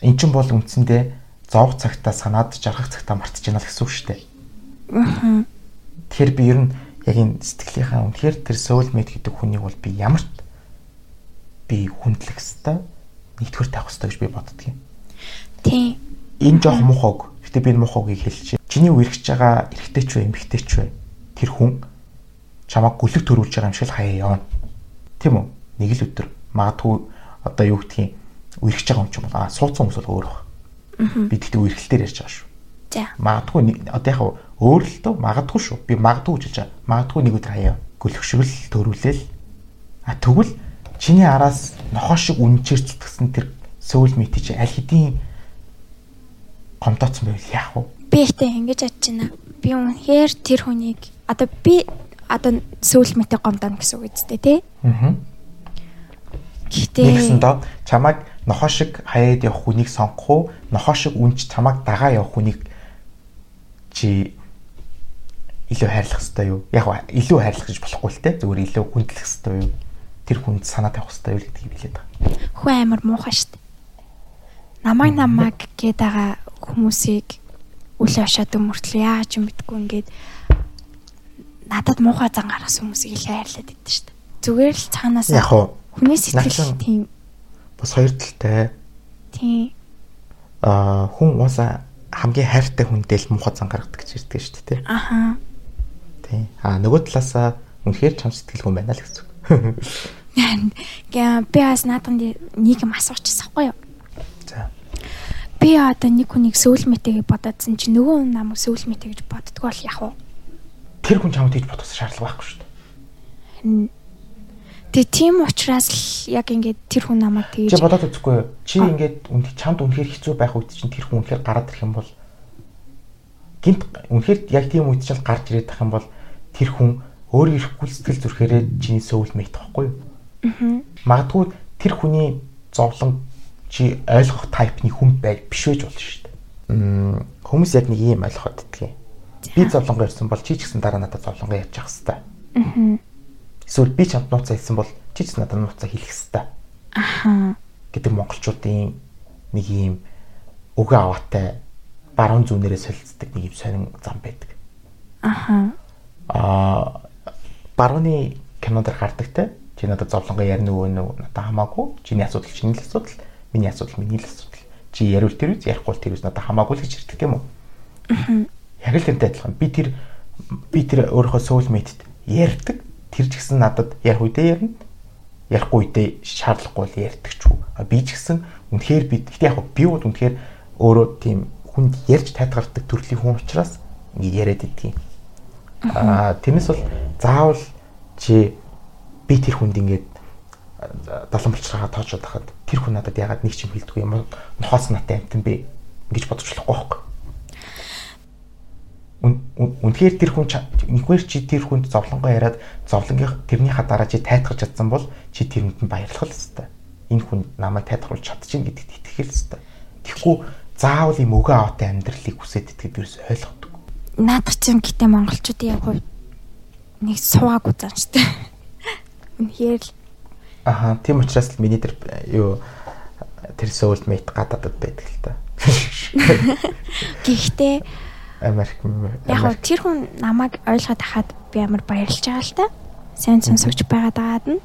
эн чинь бол үндсэндээ зовх цагтаа санаад жаргах цагтаа мартчихна л гэсэн үг шттэ. Тэгэхээр би ер нь яг энэ сэтгэлийнхаа үнэхээр тэр soulmate гэдэг хүнийг бол би ямар ч би хүндлэх хэвээр нэгдүгээр тавих хэвээр гэж би боддөг юм. Тийм. Энэ жоох мухаг. Гэтэ би энэ мухагийг хэлчихэ. Чиний үргэж байгаа эрэгтэй ч вэ, эмэгтэй ч вэ? Тэр хүн чамайг гүлэг төрүүлж байгаа юм шиг хаяа явна. Тийм үү? Нэг л өдөр магадгүй одоо юу гэдгийг үргэж байгаа юм ч юм бол аа суудсан хүмүүс бол өөр баг. Би тэгтээ үргэлтээр ярьж байгаа шүү. За. Магадгүй одоо яг өөр л тоо магадгүй шүү. Би магадгүй гэж байгаа. Магадгүй нэг өдөр хаяа гөлөгшгөл төрүүлээл. А тэгвэл чиний араас нохоо шиг үнчээр зүтгэсэн тэр сөүл мэти чи аль хэдийн гомдооцсон байвал яах вэ? Би ихтэй ингэж бодож байна. Би үнэхээр тэр хүнийг одоо би одоо сөүл мэтэ гомдоно гэсэн үг үстэй тий. Аа. Гэхдээ Нэгсэн доо чамайг нохоо шиг хаяад явах хүнийг сонгох уу? Нохоо шиг үнч чамайг дагаа явах хүнийг чи илүү хайрлах хэрэгтэй юу? Яг илүү хайрлах гэж болохгүй л те. Зүгээр илүү хүндлэх хэрэгтэй юу? Тэр хүнд санаа тавих хэрэгтэй юу гэдгийг хэлээд байгаа. хүн амар муухай штт. Намайг намайг гээд байгаа хүмүүсийг үл авшаадаг мөртлөө яаж юм битггүй ингээд надад муухай зангараас хүмүүсийг илүү хайрлаад идэв штт. Зүгээр л цаанаас Яг хүний сэтгэл тийм бас хоёр талтай. тийм Аа хүн уусаа хамгийн хайртай хүндээ л муухай зан гаргадаг гэж ярьдаг шүү дээ. аха Тий. Аа нөгөө талаасаа үнэхээр чам сэтгэлгүй байна л гэсэн. Гэ би бас наадхан нэг юм асуучихсан хгүй юу? За. Би одоо нэг хүнийг сөүлмэтэй гэж бодоодсэн чи нөгөө хүн намайг сөүлмэтэй гэж боддгоо бол яах вэ? Тэр хүн чамд хийж бодох шаардлага байхгүй шүү дээ. Тэгээ тийм учраас л яг ингээд тэр хүн намайг Чи тэгж бодоод үзэхгүй юу? Чи ингээд үнд чамд үнэхээр хэцүү байх үед чинь тэр хүн үнэхээр гараад ирэх юм бол гинт үнэхээр яг тийм үед чинь гарч ирээд тах юм бол тэр хүн өөрөө ирэхгүй сэтгэл зүрхээрээ чиний сөүл мэйт тахгүй юу? Аа. Магадгүй тэр хүний зовлон чи ойлгох тайпны хүн бай биш байж болно шүү дээ. Хүмүүс яг нэг юм ойлгоход юм. Би зовлонгоо ирсэн бол чи ч гэсэн дараа надад зовлонгоо яаж явах хэвээр. Аа. Эсвэл би чамд нууцаа хэлсэн бол чи ч надад нууцаа хэлэх хэвээр аха гэдэг монголчуудын нэг юм өгөө аваатай баруун зүүнээрээ солилцдог нэг юм сонин зам байдаг. аха Аа барууны кинонд гардаг те Чи надад зовлонгоо ярина өвөө нөө надад хамаагүй. Чиний асуудал чиний л асуудал, миний асуудал миний л асуудал. Чи яриул тэр үз, ярихгүй бол тэр үз надад хамаагүй л гэж ирдэг юм уу? Яг л тэрнтэй адилхан. Би тэр би тэр өөрийнхөө soulmate-д ярьдаг. Тэр ч гэсэн надад ярих үедээ ярина. Ярихгүй үедээ шаардлагагүй л ярьдаг ч үү. Би ч гэсэн үнэхээр би гэхдээ яг би бол үнэхээр өөрөө тийм хүнд ярьж тайтгардаг төрлийн хүн учраас ингэ яриад идэгюм. Аа тэрнээс бол заавал чи би тэр хүнд ингээд далан болчраагаа тоочод хахад тэр хүн надад ягаад нэг ч юм хэлдэггүй юм нохоос натай амтан бэ ингэж бодож болохгүй байхгүй. Үнэхээр тэр хүн нэгвэр чи тэр хүнд зовлонгоо яриад зовлонгын тэрнийхаа дараа чи тайтгарч чадсан бол чи тэр хүнд баярлах л хэвээр. Энэ хүн намайг тайтгаруулж чадчихна гэдэгт итгэх л хэвээр. Тэгэхгүй заавал юм өгөө аваатай амьдралыг хүсээд итгэдэг ерөөс ойлгодог. Наадах чинь гэтээ монголчуудын яг хувь нэг суугаагүй зан штэ. Үнэхээр л Аха тийм учраас л миний тэр юу тэр soulmate гадаадд байдаг л та. гэхдээ Америк яг тэр хүн намайг ойлгоод хахад би амар баярлж байгаа л та. Сайн сонсогч байгаад байгаад нь.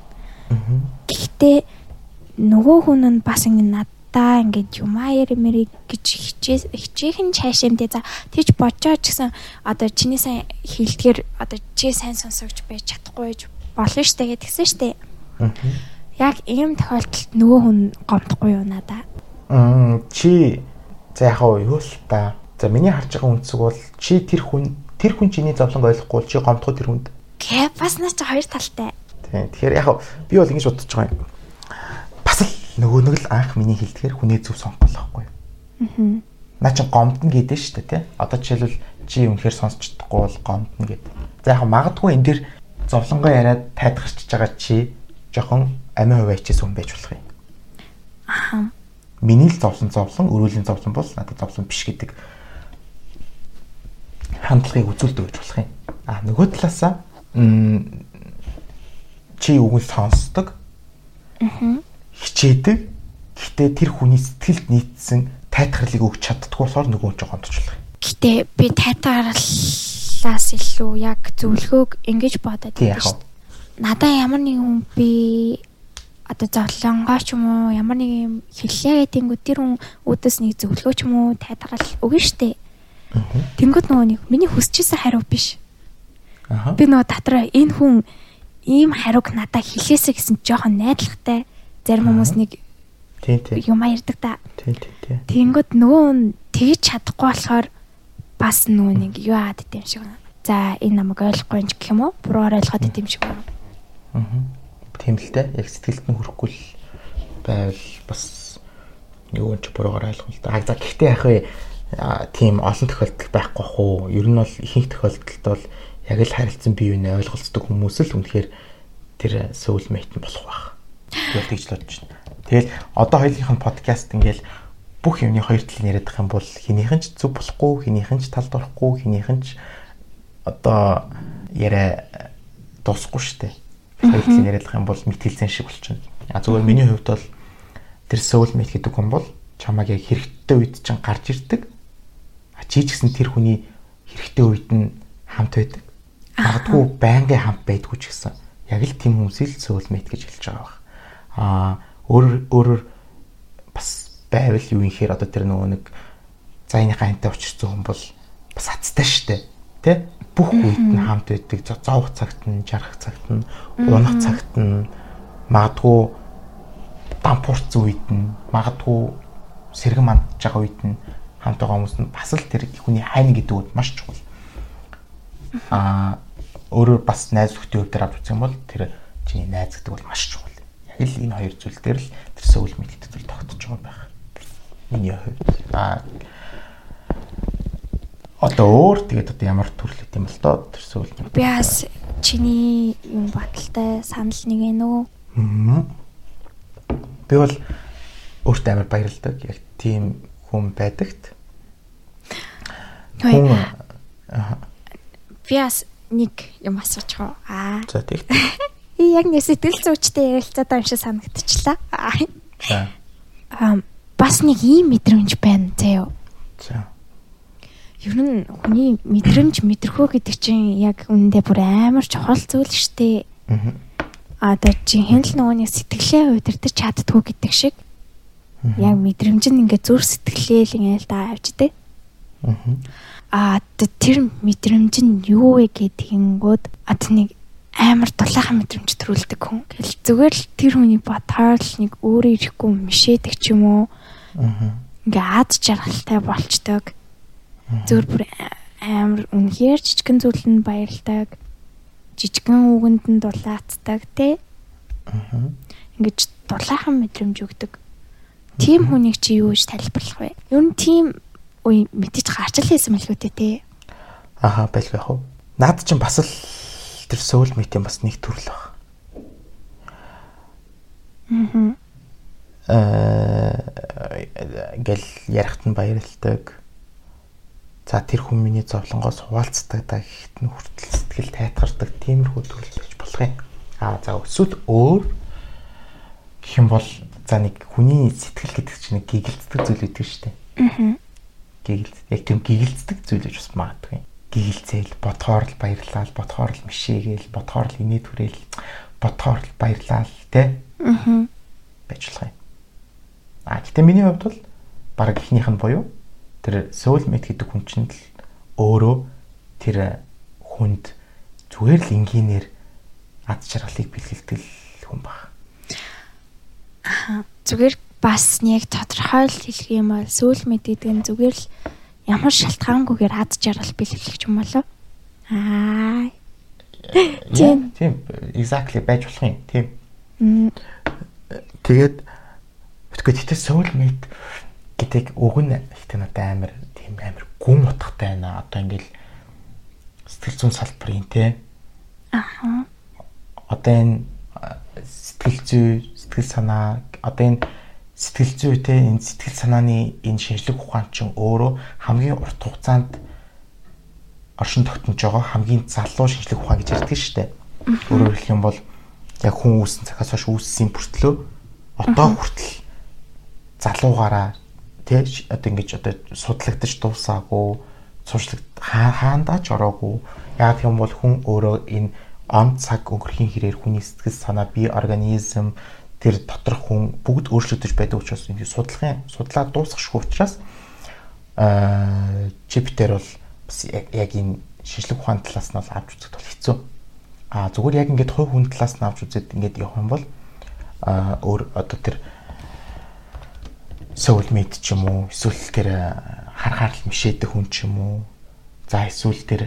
Гэхдээ нөгөө хүн нь бас ингэ надаа ингээд юмаа ярмэрийг гэж хичээ хичээхэн чаашаамдээ за тийч бодjoo ч гэсэн одоо чиний сайн хилдгэр одоо чи сайн сонсогч байж чадахгүй гэж болно штэ гэдгсэн штэ. Яг ийм тохиолдолд нөгөө хүн гомдохгүй юу надаа. Мм чи за яг юу л та. За миний харж байгаа үнцэг бол чи тэр хүн тэр хүн чиний зовлон ойлгохгүй чи гомдохгүй тэр хүнд. Гэ бас наа чи хоёр талтай. Тийм. Тэгэхээр яг би бол ингэж бодож байгаа юм. Бас л нөгөө нэг л анх миний хэлдгээр хүнээ зөв сонгох байхгүй юу? Аа. Наа чи гомдно гэдэг шүү дээ тий. Одоо жишээлбэл чи үнэхээр сонсч чадахгүй бол гомдно гэдэг. За яг магадгүй энэ дэр зовлонгоо яриад тайтгарч байгаа чи жоохон амин хувь ачаас хүн байж болох юм. Аа. Миний л зовлон зовлон, өрөөлийн зовлон бол надад зовлон биш гэдэг хандлагыг үзүүлдэг гэж болох юм. А нөгөө талаасаа чи үгэн сонсдог. Аа. Хичээдэг. Гэхдээ тэр хүний сэтгэлд нийцсэн тайтгарлыг өгч чаддгүй болохоор нөгөө товчлох юм. Гэтэ би тайтгарлаас илүү яг зөвлөгөөг ингэж бодоод шүү. Надаа ямар нэгэн хүн би одоо зовлонгоо ч юм уу ямар нэг юм хэллээ гэдэнгүү тэр хүн үүдээс нэг зөвлөгөө ч юм уу тайтгарал өгнө штэ. Тэнгүүд нөгөө нэг миний хүсчихсэн хариу биш. Аа. Би нөгөө дотроо энэ хүн ийм хариуг надад хэлээсэ гэсэн жоохон найдвартай зарим хүмүүс нэг Тийм тийм. юм ярьдаг та. Тийм тийм тийм. Тэнгүүд нөгөө нь тэгж чадахгүй болохоор бас нөгөө нэг юу яад идэм шиг байна. За энэ намайг ойлгохгүй юм гэх юм уу? Буруугаар ойлгоод идэм шиг байна. Аа. Тийм л дээ. Яг сэтгэлд нь хүрэхгүй л байвал бас юу ч буруугаар ойлгох л да. А за гэхдээ яг вэ тийм олон тохиолдол байхгүй хуу. Ер нь бол ихэнх тохиолдолд бол яг л харилцан бие биенээ ойлголцдог хүмүүс л үнэхээр тэр soulmate болох байх. Тэгэл тэгж л бодож байна. Тэгэл одоо хоёулынх нь подкаст ингээл бүх юмны хоёр талыг яриад байгаа юм бол хинийхэн ч зөв болохгүй, хинийхэн ч талд орохгүй, хинийхэн ч одоо яриа дуусахгүй штэ. Хоёр талыг яриад байгаа юм бол мэтгэлцэн шиг болчихно. А зүгээр миний хувьд бол тэр soulmate гэдэг хүн бол чамаг яг хэрэгтэй үед чинь гарч ирдэг. Чи ч гэсэн тэр хүний хэрэгтэй үед нь хамт байдаг. Магадгүй байнгын хамт байдгүй ч гэсэн яг л тийм хүмүүсийг soulmate гэж хэлж байгаа баг. Аа өөр өөрөөр бас байвал юу юм хэр одоо тэр нөгөө нэг зайны гантай учирсан хүн бол бас хацтай штэ. Тэ? Бүх үед нь хамт байдаг. Зовх цагт нь, жаргах цагт нь, унах цагт нь магадгүй дампуурц үед нь, магадгүй сэргэн мандж байгаа үед нь хамт байгаа хүмүүс нь бас л тэр хүний хайна гэдэг үг маш чухал. Аа өөрөөр бас найз нөхдийн хувьд авч үзэх юм бол тэр чиний найз гэдэг бол маш чухал. Яг л энэ хоёр зүйл дээр л тэр сөүл мэддэг зүйл тогтож байгаа байх. Миний хувьд. Аа одоо өөр тэгээд одоо ямар төрөл гэдэм бол доо тэр сөүл мэд. Би бас чиний юм баталтай санал нэг ээ нөө. Би бол өөртөө амар баярлдаг. Яг тийм хүн байдагт. Хүн аа бас нэг юм асууж байгаа. Аа. за. И яг нэг сэтгэл зүйчтэй ярилцаад байгаа юм шиг санагдчихлаа. Аа. За. Аа бас нэг ийм мэдрэмж байна заяо. За. Ер нь хүний мэдрэмж мэдрэхөө гэдэг чинь яг үүндээ бүр амар чухал зүйл шүү дээ. Мгм. А одоо жинхэнэ л нөгөө нэг сэтгэлээ удирдах чаддгүй гэдэг шиг яг мэдрэмж нь ингээд зүр сэтгэлээ л ингээд да авчдаг. Аа т- тэр мэдрэмж нь юу вэ гэдгийгүүд одоо нэг амар дулаахан мэдрэмж төрүүлдэг хүн. Гэл зүгээр л тэр хүний бодхоор л нэг өөрөө ирэхгүй мишээдэг ч юм уу. Ингээ ад жаргалтай болчдөг. Зүгээр бүр амар үнэхээр жижигэн зүйлэнд баярлдаг. Жижигэн үгэнд нь дулаацдаг тий. Ингээд дулаахан мэдрэмж өгдөг. Тим хүнийг чи юу гэж тайлбарлах вэ? Ер нь тим үе мэдээж гарч л хийсэн мэл үү те. Аха байлгүй яах вэ? Наад чинь бас л тэр соул митийн бас нэг төрөл баг. Аа. Аа гэл ярахт нь баярлдаг. За тэр хүн миний зовлонгоос хуваалцдаг да гэхэд нь хүртэл сэтгэл тайтгардаг тиймэрхүү төрөл байж болох юм. Аа за өсвөл өөр гэх юм бол за нэг хүний сэтгэл гэдэг чинь нэг гэгэлцдэг зүйл үүдэг шүү дээ. Аа. гэгэлц яг тийм гэгэлцдэг зүйл гэж бас магадгүй. Гэгэлцээл бодхоор л баярлал, бодхоор л мишээгээл, бодхоор л инээ түрээл, бодхоор л баярлал тэ Аа. байж болох юм. А гэтээ миний хувьд бол баг ихнийх нь буюу тэр soulmate гэдэг хүн чинь л өөрөө тэр хүнд зүгээр л энгийнээр ад жаргалыг бэлгэлдэг хүн баг. Зүгээр бас нэг тодорхой л хэлэх юм бол сүүл мэддэг нь зүгээр л ямар шалтгаангүйгээр ад жаргал бэлгэлэх юм болоо. Аа. Тийм. Тийм. Exactly байж болох юм. Тийм. Тэгээд битгүй тэгтээ soulmate гэдэг үг нь ихтэй надад амар тийм амар гүн утгатай байна. Одоо ингээл сэтгэл зүйн салбарын те. Аа. Одоо энэ сэтгэл зүй, сэтгэл санаа одоо энэ сэтгэл зүй те энэ сэтгэл санааны энэ шинжлэх ухаан чинь өөрөө хамгийн урт хугацаанд оршин тогтнож байгаа хамгийн залуу шинжлэх ухаан гэж ярьдаг шүү дээ. Өөрөөр хэлэх юм бол яг хүн үүссэн цагаас хойш үүссэн бүртлөө одоо хүртэл залуугаараа ш- одоо ингэж одоо судлагдаж дуусаагүй цууршлаг хаандаа ч ороогүй. Яг юм бол хүн өөрөө энэ он цаг өнгөрхийн хэрээр хүний сэтгэл санаа бие организм тэр доторх хүн бүгд өөрчлөгдөж байдаг учраас ингэ судлахын судлаа дуусгахгүй учраас аа чиптер бол бас яг энэ шинжлэх ухааны талаас нь бол авч үзэхэд бол хэцүү. А зүгээр яг ингээд хувь хүн талаас нь авч үзээд ингээд явах юм бол а өөр одоо тэр soulmate ч юм уу эсвэл тэр харахаар л мишээдэг хүн ч юм уу за эсвэл тэр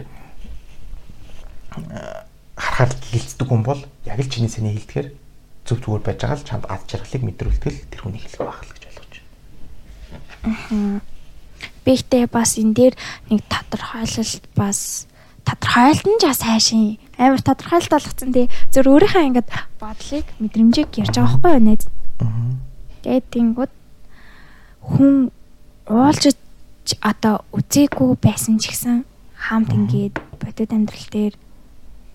харахаар гилцдэг хүн бол яг л чиний сэний хэлдгээр зөв зүгээр байж байгаа л чамд ад жаргалыг мэдрүүлдэг тэр хүний хэлэх байх л гэж ойлгож байна. Би ихтэй бас энэ дээр нэг тодорхойлолт бас тодорхойлт нь ч бас хайшин. Амар тодорхойлт болгоцсон тий. Зөв өөрийнхөө ингээд бодлыг мэдрэмжийг ярьж байгаа байхгүй юу нэ тэгээд тэнгууд хүн уулж одоо үзээгүй байсан ч гэсэн хамт ингээд бодит амьдрал дээр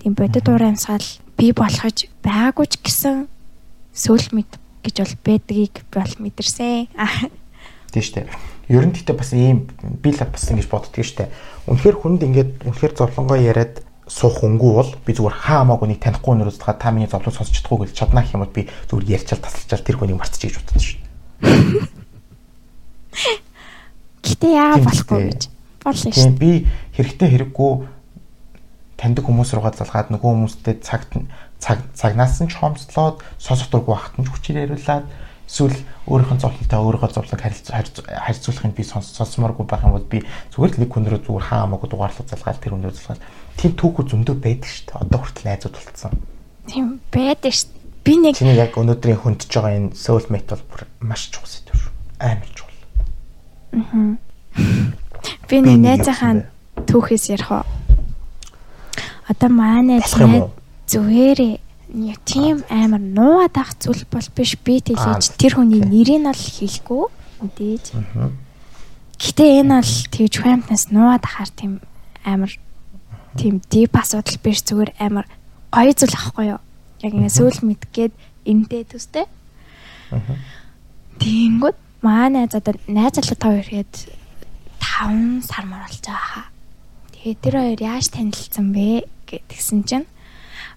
тийм бодит уур амьсгал бий болгож байгаагүй ч гэсэн сөүл мэд гэж бол байдгийг бол мэдэрсэн. Тийм шүү дээ. Ер нь гэхдээ бас ийм би л бас ингэж боддөг шүү дээ. Үнэхээр хүнд ингээд үнэхээр зовлонгоо яриад суух хөнгүү бол би зүгээр хаа хамаагүй нэг танихгүй нэр үздэг та миний зовлон сонсч чадахгүй гэж чаднаа гэх юм бол би зүгээр ярьчаал тасалчаал тэр хүнийг мартчих гэж боддог шүү дээ. Гэтэ яа болохгүй гэж борлоо Тийм шүү. би хэрэгтэй хэрэггүй таньдаг хүмүүс руугаа залгаад нөгөө хүмүүстэй цагт цаг цагнаас нь ч хомслоод сонсох дургүй байхад нь ч хүчээр яриулаад эсвэл өөрийнх нь зовлонтой өөрийнхөө зовлонг харилцаа харьцуулахыг би сонс сонсомооргүй байх юм бол би зүгээр л нэг хүн рүү зүгээр хаа хамаагүй дугаарлах залгаад тэр рүү залгаад тийм түүхүү зөндөө байдаг шүү дээ. Одоо хүртэл найзууд болцсон. Тийм байдаг шүү. Би нэг Чиний яг өнөөдрийн хүндж байгаа энэ soulmate бол бүр маш чухал сэдв шүү. Амар чухал. би нэг найзынхаа түүхээс ярих уу. Одоо манай найз зүгээрээ тийм амар нуугаад авах зүйл бол биш. Би тэлж тэр хүний нэрийг нь л хэлэхгүй. Мэдээж. Гэтэ энэ бол тэгж хуймтнаас нуугаад ахаар тийм амар тийм дип асуудал биш. Зүгээр амар гоё зүйл ахгүй юу. Яг ингэ сүүл мэдгээд энтэй төстэй. Тэнгүүд манай найз одоо найз залуу тав ирэхэд 5 сар мөр болж байгаа. Хаа. Тэгээ тэр хоёр яаж танилцсан бэ? гэдгсэн чинь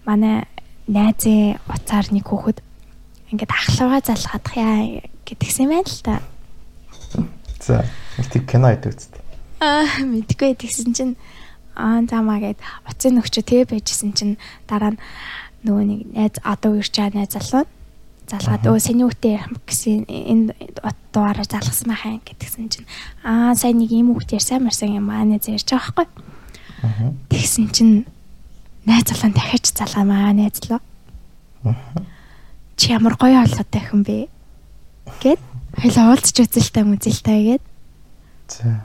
манай найзын уцаар нэг хүүхэд ингээд ахлууга залхадах яа гэдгсэн юм байна л та. За тийм кино байдаг үст. Аа мэдгүй тэгсэн чинь аа замаа гээд уцын нөхчөө тэгээ байжсэн чинь дараа нь нөгөө нэг найз одоо үерч байгаа найз залуу залгаад өө сэний ярих гэсэн энэ дугаараа залгасан байхаа гэдгсэн чинь аа сайн нэг юм үгт ярьсан марсан юм аа найз ярьж байгаа байхгүй. Тэгсэн чинь найз залуу дахиж залгаамаа найзлаа. Чи ямар гоё олготой хүн бэ? Гэт хоёлаа уулзч үзэлтэй мүзэлтэй гээд. За.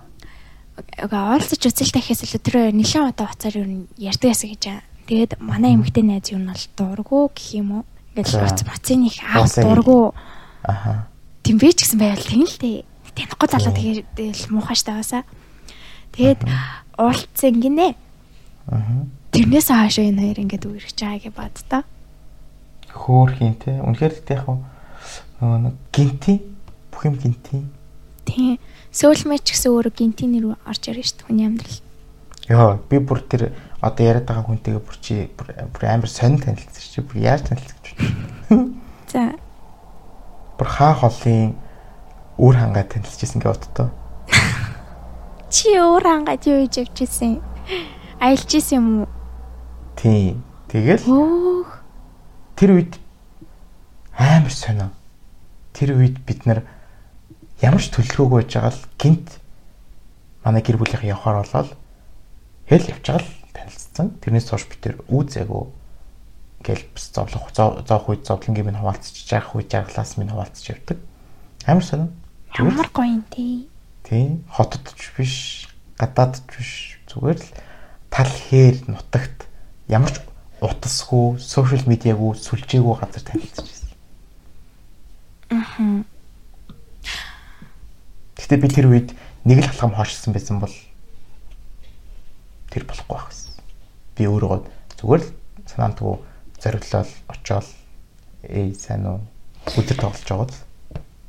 Уга уулзч үзэлтэй гэхээс илүү тэр нэлээд удаа уцаар юу ярьдаг гэсэн гэж байгаа. Тэгээд манай эмэгтэй найз юу нь бол дургу гэх юм уу? Ингээд За. уц мацын их аа дургу. Аха. Би ч гэсэн байвал тийм л дээ. Танихгүй залуу тэгээд муухай штэ басаа. Тэгээд уулцсан гинэ. Аха. Тэрнээс хаашаа энэ хоёр ингээд үерч байгаа гэж бадтаа. Хөөхин те. Үнэхээр тэ яг нөгөө нэг гинти бүх юм гинти. Тийм. Сөүлмэч гэсэн өөрөө гинтийн нэр орж ирж штэ хүний амьдрал. Йоо би бүр тэр одоо яриад байгаа хүнтэйгээ бүр чи бүр амар сонир танилцсан чи бүр яаж танилцсан. За Бүр хаа холын үр хангаа танилцчихсан гэж боддоо. чи өөр хангаад юу хийж явчихсан? Аялж исэн юм уу? Тийм. Тэгэл тэр үед амар сонио. Тэр үед бид нар ямар ч төлөвлөгөөгүй байж байгаа л гинт манай гэр бүлийнхэн явахаар болоод хэл явж байгаа л танилцсан. Тэрнээс хойш бид тэр үүзээгөө гэл бас зовлох зоо- зоох үед зовлонгийн минь хуваалцчих, жаргах үед жаргалаас минь хуваалцчих явдаг. Амар сонио. Ямар гоё юм тий. Тийм хотод ч биш гадаад ч биш зүгээр л тал хээр нутагт ямар ч утасгүй сошиал медиагүй сүлжээгүй газар танилцж байсан. Аа. Гэтэ би тэр үед нэг л халхам хоошсон байсан бол тэр болохгүй байх байсан. Би өөрөө зүгээр л санаандгүй зориглол очоод эй сайн уу өдөр тоглож байгаа л.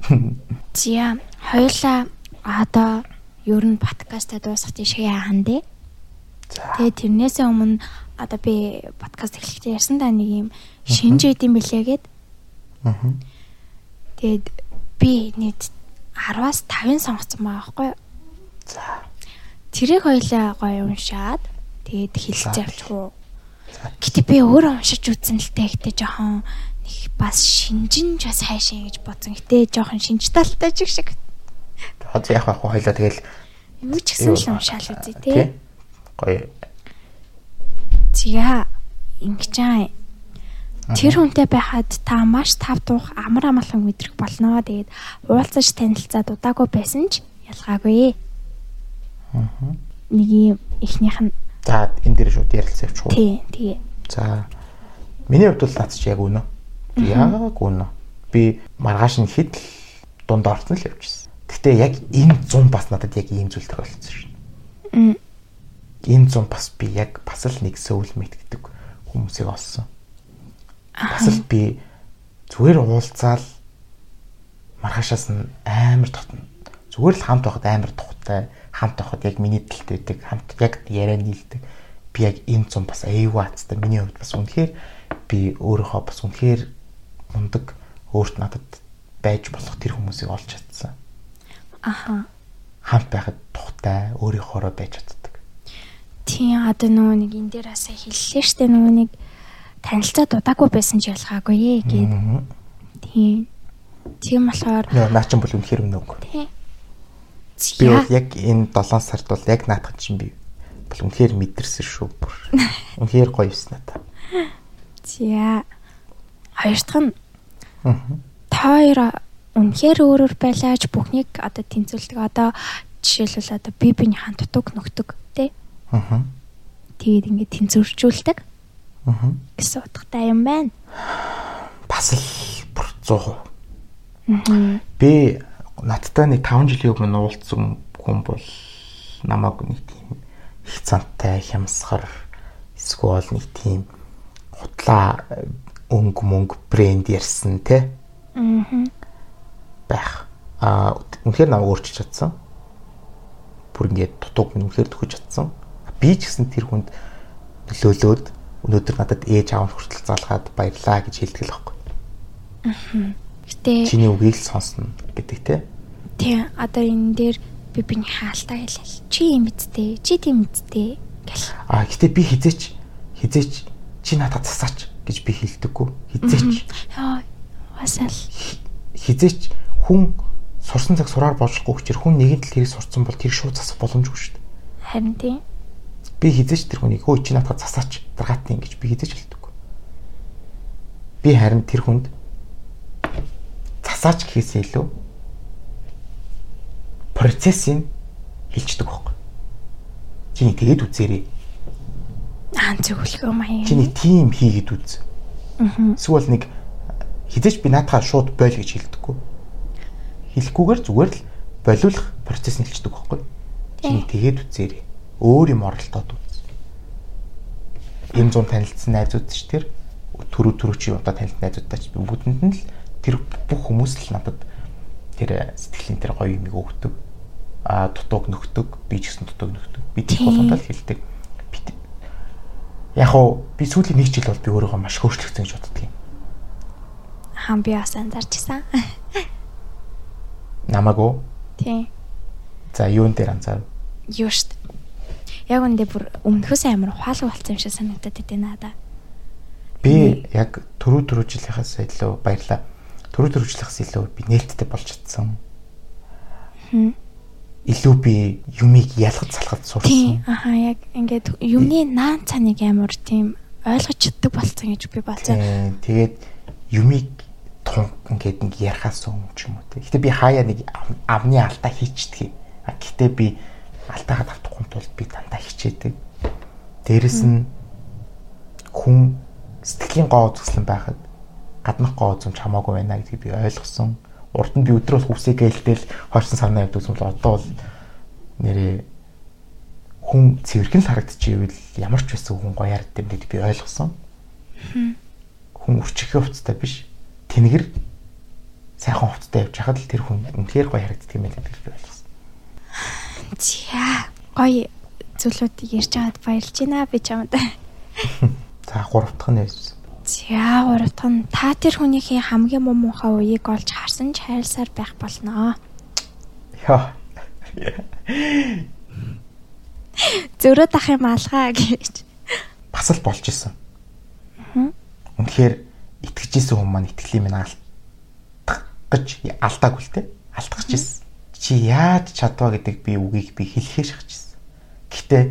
Зя хоёлаа одоо ер нь подкастаа дуусгах тийш яахан дээ. За. Тэгээ тэрнээсээ өмнө одоо би подкаст эхлэхдээ ярьсан да нэг юм шинж байд юм бэлээ гээд. Аа. Тэгээд би нийт 10-аас 5 сонгоцсон байгаа байхгүй юу? За. Тэрийг хоёлаа гоё уншаад тэгээд За. авчихгүй. Гэтэ би өөрөө уншиж үзсэн л дээ гэтээ жоохон нэг бас шинжинж бас хайшаа гэж бодсон. Гэтэ жоохон шинж талтай ч их шиг. Одоо яг яг хоёлаа тэгэл Юу ч гэсэн л уншаал үзье тий. Гоё. Зя ингэж аа. Тэр хүнтэй байхад та маш тав тух амар амгалан мэдрэх болно. Тэгээд уулзаж танилцаад удаагүй байсан ч ялгаагүй. Аа. Нэг юм ихнийх нь За энэ дээр шууд ярилцсан явчих уу? тий тий. За миний хувьд бол наац чи яг үнэ. Яг үнэ. Би маргааш нь хэд л дунд орсон л явчихсан. Гэтэ яг энэ 100 бас надад яг ийм зүйл тохиолдсон шин. Мм. Энэ 100 бас би яг бас л нэг сөүлмэт гэдэг хүмүүсийг олсон. Бас л би зүгээр уулзаал маргаашаас нь амар татна. Зүгээр л хамт байхад амар тухтай, хамт байхад яг миний талд байдаг, хамт яг яриа нийлдэг. Би яг энэ 100 бас аюу хацтай. Миний хувьд бас үнэхээр би өөрийнхөө бас үнэхээр мундаг өөрт надад байж болох тэр хүмүүсийг олж чадсан. Аха. Хамт байхад тухтай, өөрийнхоороо байж чаддаг. Тий одоо нөгөө нэг энэ дээр асаа хэллээ штэ нөгөө нэг танилцаад удаагүй байсан ч ялгаагүй ээ гээд. Мгм. Тий. Тийм болохоор наа чинь бол үнэхээр үнэ үг. тий. Би бол яг энэ 7 сард бол яг наадах чинь би бол үнэхээр мэдэрсэн шүү бүр. Үнэхээр гоё юусэн надаа. Зя. Хоёр дахь нь Аа. та хоёр үнэхээр өөрөөр байлаач бүхнийг одоо тэнцвэлдэг. Одоо жишээлбэл одоо би биний хан дутуг тий. Аа. Тэгээд ингээд тэнцвэржүүлдэг Аа. гэсэн утгатай юм байна. Бас л бүр 100%. Аа. Би надтай нэг 5 жилийн өмнө уулзсан хүн бол намайг нэг тийм их цантай хямсгар эсвэл нэг тийм хутлаа өнгө мөнгө брэнд ярьсан те Аа. байх. Аа үнэхээр намайг өөрчилж чадсан. Бүр ингээд дутууг минь үнэхээр төхөж чадсан. Би ч гэсэн тэр хүнд нөлөөлөөд өнөөдөр надад ээж аав хүртэл залгаад баярлаа гэж хэлдэг л байхгүй. Гэтэ Чиний үгийг л сонсно гэдэг те. тий одоо энэ дээр би биний хаалтаа хэлэл. Чи юм мэдтэй. Чи тийм мэдтэй гэл. А гэтээ би хизээч хизээч чи надад засаач гэж би хэлдэггүй. Хизээч Яа уусаал. хизээч хүн сурсан цаг сураар болчихгүй хүчээр хүн нэгэн тал тэрийг сурцсан бол тэр шууд засах боломжгүй шүү дээ. Харин тий. Би хизээч тэр хүнийг хөө чи надад засаач даргаатын гэж би хизээч хэлдэггүй. Би харин тэр хүнд засаач гэхээсээ илүү процессыг хэлждэг байхгүй. Чиний тэгээд үзээрэй. Аа зөвлөгөө маяг. Чиний тим хийгээд үз. Эсвэл нэг хизээч би наатаха шууд бойл гэж хэлдэггүй. Хэлэхгүйгээр зүгээр л болиулах процесс нь хэлждэг байхгүй. Чиний тэгээд үзээрэй. Өөр юм оролдоод үз. Ийм зүүн танилцсан найзууд ч тэр төрөө төрөө чи удаа танилцсан найзуудтай ч бүгдэнд нь л тэр бүх хүмүүс л надад тэр сэтгэлийн тэр гоё юм өгдөг. А дутууг нөхдөг, би ч гэсэн дутууг нөхдөг. Би тийм болгондоо л хэлдэг. Би яг уу би сүүлийн нэг жил бол би өөрийгөө маш хөөрчлөгдсөн гэж боддог юм. Хаан би бас анзаарчсан. Намаагүй. Тий. За юун дээр анзаар. Юу штт. Яг үндэ бүр өмнөхөөс амар ухаалаг болсон юм шиг санагдаад идэв надаа. Би яг төрөө төрөө жилийнхаас илүү баярлаа. Төрөө төрөө жилийнхаас илүү би нээлттэй болж чадсан. Илүү би юмыг ялгаж салгаж сурсан. Аха яг ингээд юмны наан цаныг амар тийм ойлгож чаддаг болсон гэж би. Тий, Тэгээд юмыг тун ингээд нэг ярахаас өмнө ч юм уу. Гэтэ би хаяа нэг авны алдаа хийчдэг. А гэтээ би алдаагаа давтахгүй тулд би дандаа хичээдэг. Дээрэс нь хүн сэтгэлийн гоо үзэсгэлэн байхад гаднах гоо үзэмж хамаагүй байна гэдгийг би ойлгосон. Урд нь би өдрөөр хүсээ гэлтэл хойсон сарнаа явдаг юм бол одоо бол нэрээ хүн цэвэрхэн л харагдчихвэл ямар ч байсан хүн гоё харагддаг юм гэдгийг би ойлгосон. Хүн үрчихээ хувцастай биш. Тэнгэр сайхан хувцастай явж хахад л тэр хүн үнэхээр гоё харагддаг юм байна гэдгийг би ойлгосон. За гоё зүйлүүдийг ярьж байгаад баярлж байна би чамд. За гурав дахь нь ярьсан. За гурав дахь нь та тэр хүнийхээ хамгийн муу муухай үеийг олж харсан ч хайрласаар байх болноо. Яа. Зөрөө дах юм алгаа гэж. Бас л болж исэн. Үнэхээр итгэж исэн хүмүүс маань итгэлийн минь алдах гэж алдаагүй л те. Алдах гэж исэн. Чи яаж чадваа гэдэг би үгийг би хэлэхээ шахажсэн. Гэхдээ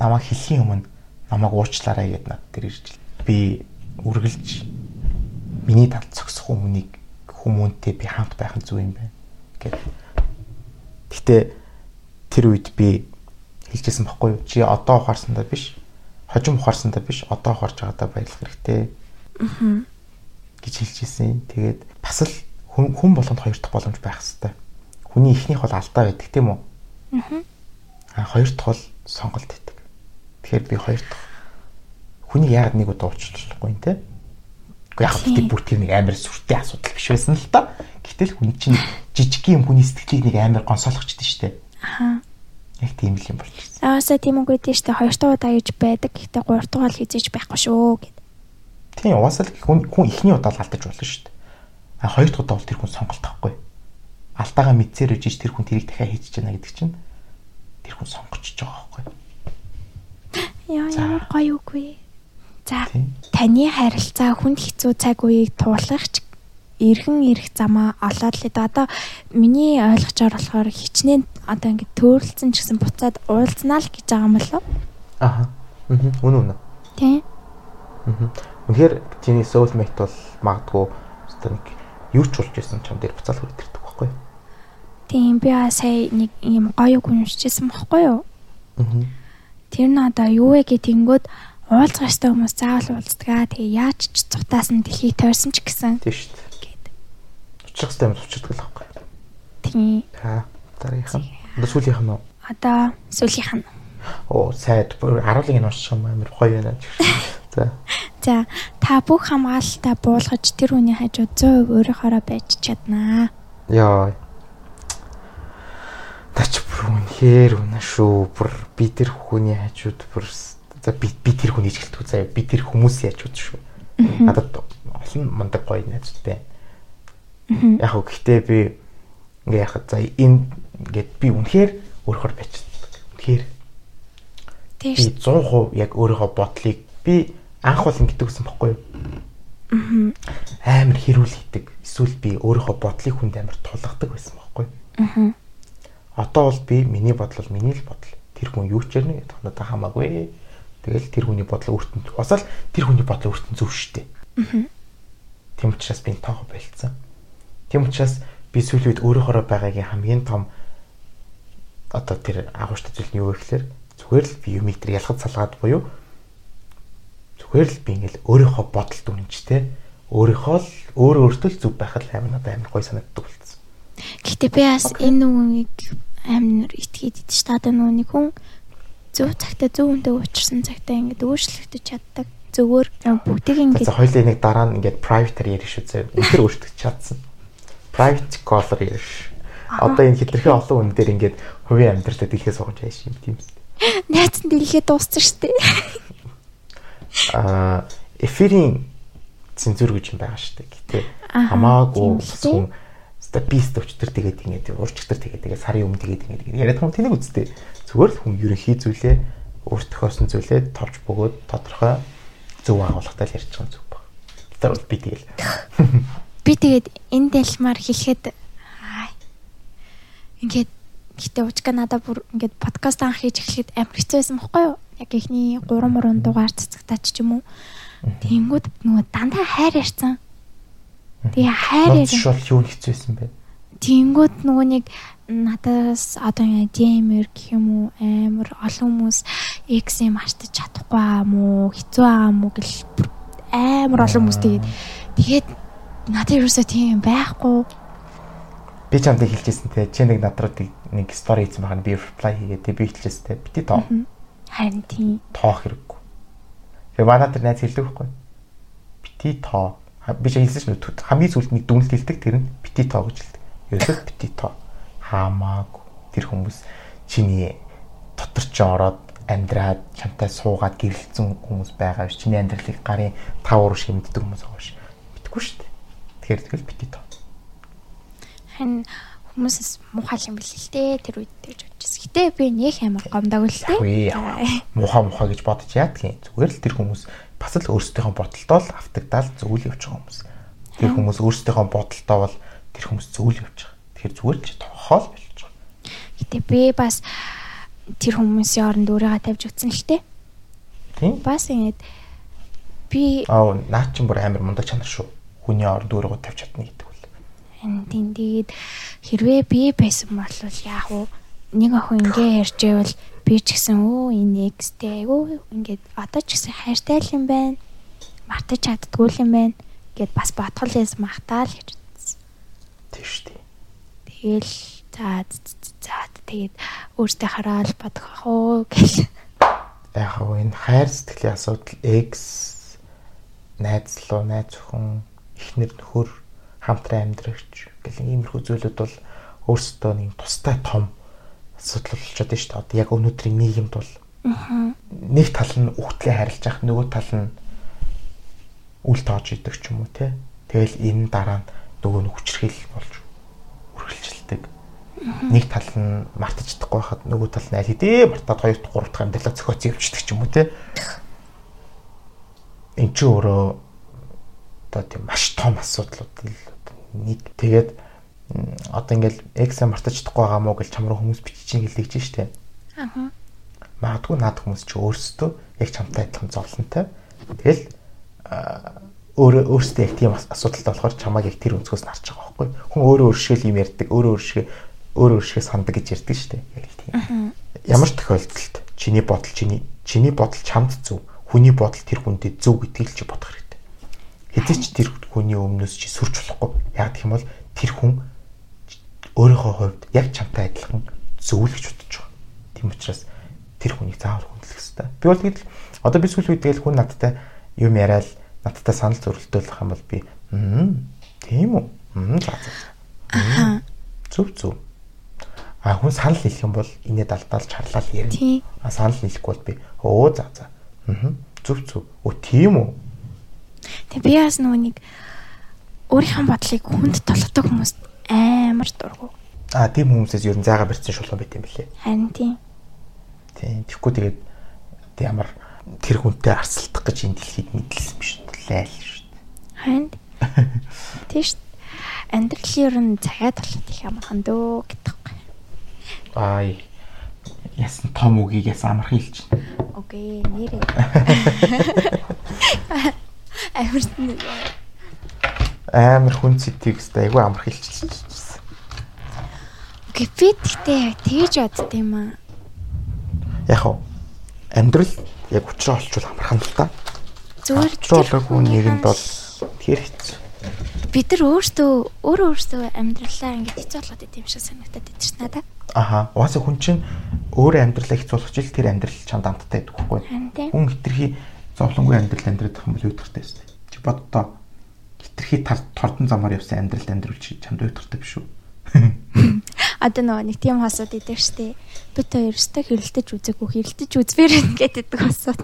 намайг хэлхийн өмнө намайг уучлаарай гэд над тэр ирж би үргэлж миний талд зогсох хүмүүнийг хүмүүнтэй би хамт байх нь зүг юм байна гэд. Гэхдээ тэр үед би хэлжсэн баггүй юу? Чи одоо ухаарсандаа биш. Хожим ухаарсандаа биш. Одоо ухаарч байгаадаа баярлах хэрэгтэй. Аа. гэж хэлжсэн. Тэгээд бас л хүн хүн болгонд хоёр дахь боломж байх хэрэгтэй. Хүний ихнийх бол алдаа байдаг тийм үү? Аа. Хоёр дахь бол сонголт байдаг. Тэгэхээр би хоёр дахь хүний яг нэг удаа уучлахгүй юм те. Гэхдээ яг бид бүр тэр нэг амар сүртэй асуудал биш байсан л та. Гэтэл хүн чинь жижиг юм хүний сэтгэлийг нэг амар гонсоолгочтой дээ. Аха. Яг тийм л юм байна. Заавсаа тийм үгүй дээ штэ хоёр дахь удаа гэж байдаг. Гэхдээ гурав дахь бол хизээж байхгүй шүү гэд. Тийм угаасаа л хүн хүн ихний удаа л алдаж болно дээ. А хоёр дахь удаа бол тэр хүн сонголт авахгүй. Алдаагаа мэдсээр үжиж тэр хүн тэрийг дахиад хийж чана гэдэг чинь тэр хүн сонгочихж байгаа байхгүй. Яа За. ямар гоё үгүй. За Тийм. таны харилцаа хүнд хэцүү цаг үеийг туулах ч эргэн ирэх замаа олоод л дээ. Одоо миний ойлгочоор болохоор хичнээн одоо ингэ төөрөлцөн ч гэсэн буцаад уулзнаа л гэж байгаа юм болов Аха. Мм. Үнэ үнэ. тий. Үнэхээр чиний soulmate бол магадгүй нэг юу ч болж исэн чам дээр буцаал байхгүй. Тийм би сая нэг юм гоё үг уншижсэн бохгүй юу? Аа. Тэр нь одоо юу вэ гэх тэнгүүд уулзах ёстой хүмүүс заавал уулздаг. Тэгээ яаж ч цутаас нь дэлхийг тойрсон ч гэсэн Тийм шүү дээ. гээд. Уучрах хэвээр юм уучрдаг л байхгүй. Тийм. За дараагийнх нь. Одоо сүүлийнх нь? Одоо сүүлийнх нь. Оо сайд бүр харуулгыг нь унших юм амар гоё байна. За. За та бүх хамгаалалтаа буулгаж тэр хүний хажууд 100% өөрийнхоороо байж чаднаа. Яа. Тач бүр үнэхээр үнэ шүү. Бүр би тэр хүний хажууд бүр за би би тэр хүнийг жилтгүү заяа би тэр хүмүүс яаж үзэж шүү. Надад олон мундаг гоё найзтай. Яг хөө гэхдээ би ингээ яхад за энэ ингээд би үнэхээр өөрөөр байцдаг. Үнэхээр Тийм би шүү. 100% яг өөрийнхөө бодлыг би анх бол ингэдэг гэсэн бохгүй юу? Амар хэрүүл хийдэг. Эсвэл би өөрийнхөө бодлыг хүнд амар тулгадаг байсан бохгүй юу? Одоо бол би миний бодол бол миний л бодол. Тэр хүн юу ч ярина гэдэг надад хамаагүй. Тэгэл тэр хүний бодол өөртөө бас л тэр хүний бодол өөртөө зөв шттэ. Тийм учраас би тоохо болцсон. Тийм учраас би сүүлийн үед өөрөөхөө байгаагийн хамгийн том одоо тэр агууштай зүйл нь юу вэ гэхээр зүгээр л би юмыг тэр ялгаж салгаад буюу зүгээр л би ингээл өөрийнхөө бодолд үнэнчтэй өөрийнхөө л өөрөө өөртөө л зөв байхад амар надад амар гой санагддаг болсон. Гэхдээ би бас энэ нүгийг амар итгээд идэж таад нүуник хүн зөв цагтаа зөв үндэ уучирсан цагтаа ингээд өөрчлөгдөж чаддаг. Зөвөр бүгдийг ингээд За хоёлаа нэг дараа нь ингээд private-аар ярих шүү зэ. Үнээр өөртөө чадсан. Private caller ярих. Одоо энэ хитрхи олон хүн дээр ингээд хувийн амьдралаа дэлхээ сууж яаш юм тийм найз нь дэлхээ дууссан штэ. Аа эфирийн цензур гэж юм байгаа шүү дээ. Гэтэ Аха, хамаагүй тийм хүн стабист өчтөр тэгээд ингээд урчтар тэгээд тэгээд сарын өмнө тэгээд ингээд яриад хүн тэнийг үзтээ. Зүгээр л хүн ерөнхий зүйлээ өөртөөхөөс нь зүйлээ товч бөгөөд тодорхой зөв агуулгатай л ярьж байгаа зүг баг. Тэр бол би тэгэл Би тэгээд энэ дэлмаар хэлэхэд ингээд гэтээ уучга надад бүр ингээд подкаст анх хийж эхлэхэд амар хэцүү байсан байхгүй юу? Яг ихний 3 мөрөн дугаар цэцэгтаач ч юм уу. Тэнгүүд нөгөө дандаа хайр ярьсан. Тэгээ хайр ярьсан. шул юу хэцүүсэн бэ? Тэнгүүд нөгөө нэг надаас одоо ингэ дэмэр гэх юм уу амар олон хүмүүс X юм артаж чадахгүй аа мó хэцүү аа мó гэл амар олон хүмүүс тэгээд тэгээд надад юусаа тийм байхгүй Би чамд хэлчихсэн те чи нэг над руу нэг стори хийсэн байгаа нь би reply хийгээ те би хэлчихсэн те бити тоо харин тийм тоох хэрэггүй. Тэгээ манай тэр найз хэлдэг байхгүй. Бити тоо. Ха- Би ч хэлсэн шүү дээ. Хамгийн сүүлд нэг дүнэлт хэлдэг тэр нь бити тоо гэж хэлдэг. Ерөөсөө бити тоо. Хамаагүй. Тэр хүмүүс чиний дотор ч ороод амьдраад чамтай суугаад гэрэлцэн хүмүүс байгаа биш. Чиний амьдралыг гарын тав ураг шиг мэддэг хүмүүс байгаа биш. Мэдгүй шүү дээ. Тэгэхээр тэгэл бити тоо. харин хүмүүсээс муухай юм бэл л дээ тэр үед гэж бодчихсон. Гэтэ би нэг амар гомдог л дээ. Муха муха гэж бодож яадгийн. Зүгээр л тэр хүмүүс бас л өөрсдийнхөө бодолтой л автагдаад зөвл явж байгаа хүмүүс. Тэр хүмүүс өөрсдийнхөө бодолтой бол тэр хүмүүс зөвл явж байгаа. Тэгэхээр зүгээр л тохоол болж байгаа. Гэтэ би бас тэр хүмүүсийн оронд өөрийгөө тавьж үтсэн л дээ. Тийм. Бас ингэж би Аа наа чин бүр амар мундаг чанар шүү. Хүний оронд өөрийгөө тавьж чадна гэдэг бол. тийм тэгээд хэрвээ би байсан бол яах вэ? Нэг охин ингээ ярьж байвал би ч гэсэн өө энэ экстэй өө ингээд одоо ч гэсэн хайртай л юм байна. Мартаж чаддгүй л юм байна. Гэт бас бодгол яс махтаал гэж үзсэн. Тийм шүү дээ. Тэгэл за за тэгээд өөртөө хараад бодох ах уу гэл. Яг хөө энэ хайр сэтгэлийн асуудал X найз луу найз охин эхнэр нөхөр хамтран амьдрагч гэх иймэрхүү зүйлүүд бол өөрсдөө нэг тустай том асуудал болчиход байна шүү дээ. Одоо яг өнөөдрийн нийгэмд бол нэг тал нь үхтлээ харилж ах нөгөө тал нь үл тоож идэг ч юм уу те. Тэгэл энэ дараа нь нөгөө нь хүчрхийл болж үргэлжилдэг. Нэг тал нь мартаж чадахгүй байхад нөгөө тал нь аль хэдийн мартаад хоёр дахь гурав дахь амьдралаа зохиоц явчихдаг ч юм уу те. Энд чи өөрөө одоо тийм маш том асуудлууд л нэг тэгээд одоо ингээл эксэ мартаж чадахгүй байгаа мó гэж чам руу хүмүүс бичиж чинь гэлдэж штэ. Аа. Магадгүй наад хүмүүс чи өөрсдөө яг чамтай адилхан зовлонтой. Тэгэл өөрөө өөрсдөө яг тийм ас- асуудалтай болохоор чамааг яг тэр өнцгөөс нь харж байгаа байхгүй. Хүн өөрөө өөршгөл юм ярьдаг, өөрөө өөршгөө өөрөө өөршгөө сандаг гэж ярьдаг дээ. Яг л тийм. Ямар тохиолдолд чиний бодол чиний чиний бодол чамд зөв, хүний бодол тэр хүндээ зөв гэдгийг л чи бодох хэрэгтэй. Хэдий ч тэр хүний өмнөөс чи сүрч болохгүй. Яг гэх юм бол тэр хүн өөрийнхөө хувьд яг чамтай адилхан зөв л гэж бодож байгаа. Тийм учраас тэр хүнийг заавал хүндлэх хэрэгтэй. Би бол тэгэл одоо би сүүл үед тэгэл хүн надтай юм яриад надтай санал зөрөлдөөлөх юм бол би мм тийм үү? Аа. Зөв зөв. А хүн санал хэлэх юм бол инээд алдаалж харлаа л ярина. А санал хэлэхгүй бол би өө за за. Аа. Зүв зүв. Өө тийм үү? Тэг би бас нэг өөрийнхөө бодлыг хүнд толгодог хүмүүст амар дургу. Аа тийм хүмүүсээс ер нь зайгаа барьсан шулуун байт юм билээ. Харин тийм. Тийм. Тэгэхгүй тэгээд ямар тэр хүнтэй арсалдах гэж энэ дэлхийд мэдлсэн биш лайл шүү дээ. Харин тийш амьдрал ер нь цагаа толгод их амархан дөө гэдэг. Ай. Ясан том үгийг ясан амархан хэлж байна. Окей, нэрээ. Амарт нэг Амар хүн цэтигстэй айгүй амархан хэлчихсэн. Окей, би тэгтээ яг тэгж бодд юм аа. Яг хоо амьдрал яг учраа олчвол амархан л та. Зүгээр Учруулаагүй нэгэнд бол тэр хэцүү. бид нар өөртөө өөрөө өөртөө амьдралаа ингэж хэцүү болгоод идэв юм шиг санагдаад идэв чинь надад. Аха. Угаасаа хүн чинь өөрөө амьдралаа хэцүүлэх жил тэр амьдрал чанд амттай байдаг тийм. Хүн хитрхи зовлонгүй амьдрал амьдрах юм бол үүдэртэй байсан. Чи боддоо хитрхи тордон замаар явсан амьдралд амьдрал чи чанд үүдэртэй биш үү? Одоо нөгөө нэг тийм хосууд идэв штэ. Бид хоёр өстө хэрэлдэж үзээгүй хэрэлдэж үзмээр ингээд идэг хосууд.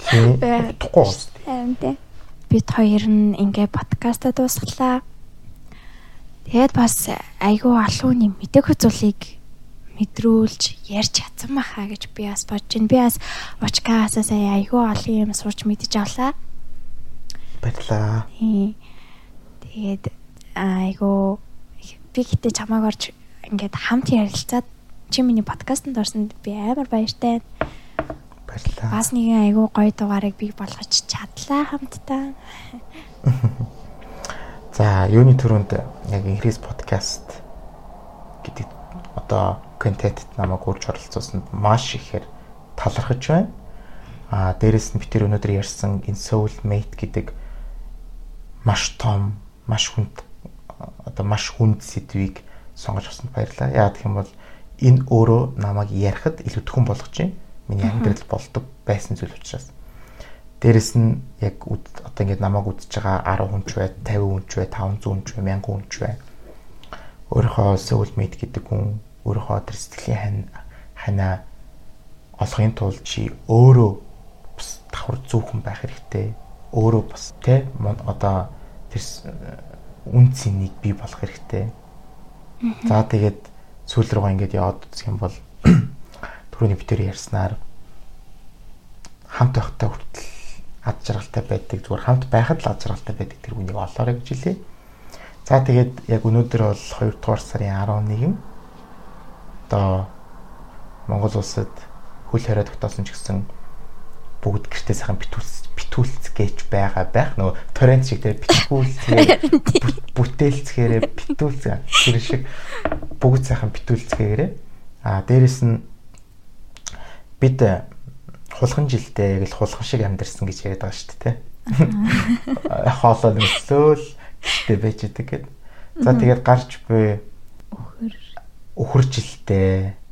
Тийм. Утгагүй уус. Харин тийм. Бид хоёр нь ингээ подкаста дуусглаа. Тэгээд бас айгүй алуун юм мэдээх зүйлийг мэдрүүлж ярьж чадсан баха гэж би бас бодож байна. Би бас Учкаасаа сая айгүй олон юм сурч мэдэж авлаа. Баярлаа. Тийм. Тэгээд айгүй би гэтээ чамааг орж ингээд хамт ярилцаад чи миний подкастт орсонд би амар баяртай. Баярлаа. Бас нэгэн айгүй гоё дугаарыг би болгож чадлаа хамтдаа. За, юуны төрөнд яг инхрис подкаст гэдэг одоо контентт намайг үрж оролцуулсанд маш ихээр талархаж байна. Аа, дээрэс нь би тэр өнөөдөр ярьсан энэ soul mate гэдэг маш том, маш хүнд одоо маш хүнд сэдвийг сонгож авсанд баярлалаа. Яагаад гэх юм бол энэ өөрөө намайг ярихад илүү төхөн болгож байна. Миний амьдрал болдог байсан зүйл учраас. Дээрэс нь яг одоо ингээд намайг үзэж байгаа 10 хүн ч бай, 50 хүн ч бай, 500 хүн ч бай, 1000 хүн ч бай. Өөрийнхөө soulmate гэдэг хүн өөрийнхөө тэр сэтгэлийн ханаа олохын тулд чи өөрөө бас давхар зүүхэн байх хэрэгтэй. Өөрөө бас тэ одоо тэр с- үн цэнийг бий болох хэрэгтэй. За тэгээд сүүл рүүгээ ингээд яваад үзэх юм бол түрүүний битэр ярьснаар хамт байхдаа хүртэл ад жаргалтай байдаг зүгээр хамт байхад л ад жаргалтай байдаг тэр үнийг олоорой гэж хэлээ. За тэгээд яг өнөөдөр бол 2 дугаар сарын 11 одоо Монгол улсад хөл хорой тогтоосон ч гэсэн бүгд гэртээ сайхан битүүлс битүүлцгээч байгаа байх. Нөгөө торрент шиг тэр битгүүлцгээ бүтээлцгээрээ битүүлцгээ тэр шиг бүгд сайхан битүүлцгээгээрээ а дээрэс нь бид хулган жилдээ гэл хулган шиг амьдэрсэн гэж яриад байгаа шүү дээ. Хоолой нөслөөл гэртээ байж идэг гэд. За тэгээд гарч буй өхөр жилдээ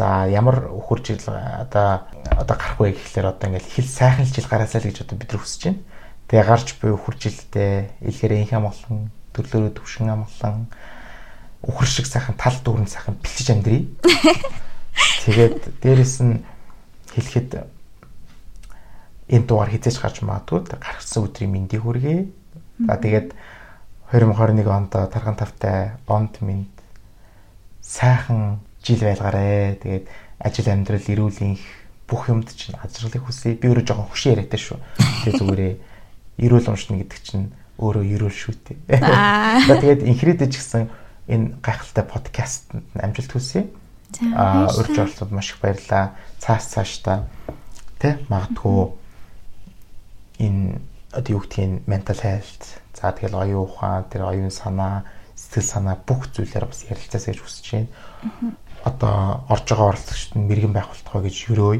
За ямар өхөр жил одоо одоо гарах вэ гэхлээр одоо ингээл хэл сайхан жил гараасаа л гэж одоо бид нар хүсэж байна. Тэгээ гарч буй өхөр жилдээ илгэрээ инх амглан төрлөөрөө төвшин амглан өхөр шиг сайхан тал дүүрэн сайхан бэлтэж амьдрий. Тэгээд дээрэс нь хэлэхэд энэ дугаар хизээж гарч магадгүй гаргасан өдрийн мэндийг хүргэе. За тэгээд 2021 онд тархан тавтай онд минь сайхан жил байлгаарэ. Тэгээд ажил амьдрал эрүүл энх бүх юмд чинь ажралыг хүсье. Би өөрөө жоохон хөшөө яриатай шүү. Тэгээ зүгээрээ эрүүл уншна гэдэг чинь өөрөө эрүүл шүү дээ. За тэгээд инхрэдэж гисэн энэ гайхалтай подкастт амжилт хүсье. Аа урьж оролцоод маш их баярлаа. Цаас цааш та тэ магадгүй энэ одоо юу гэдгийг mental health за тэгэл оюун ухаан тэр оюун санаа сэтгэл санаа бүх зүйлээр бас ярилцаасаа гэж хүсэж байна. Одоо орж байгаа оролцогчд нь мэрэгэн байх болтгоо гэж өрөөй.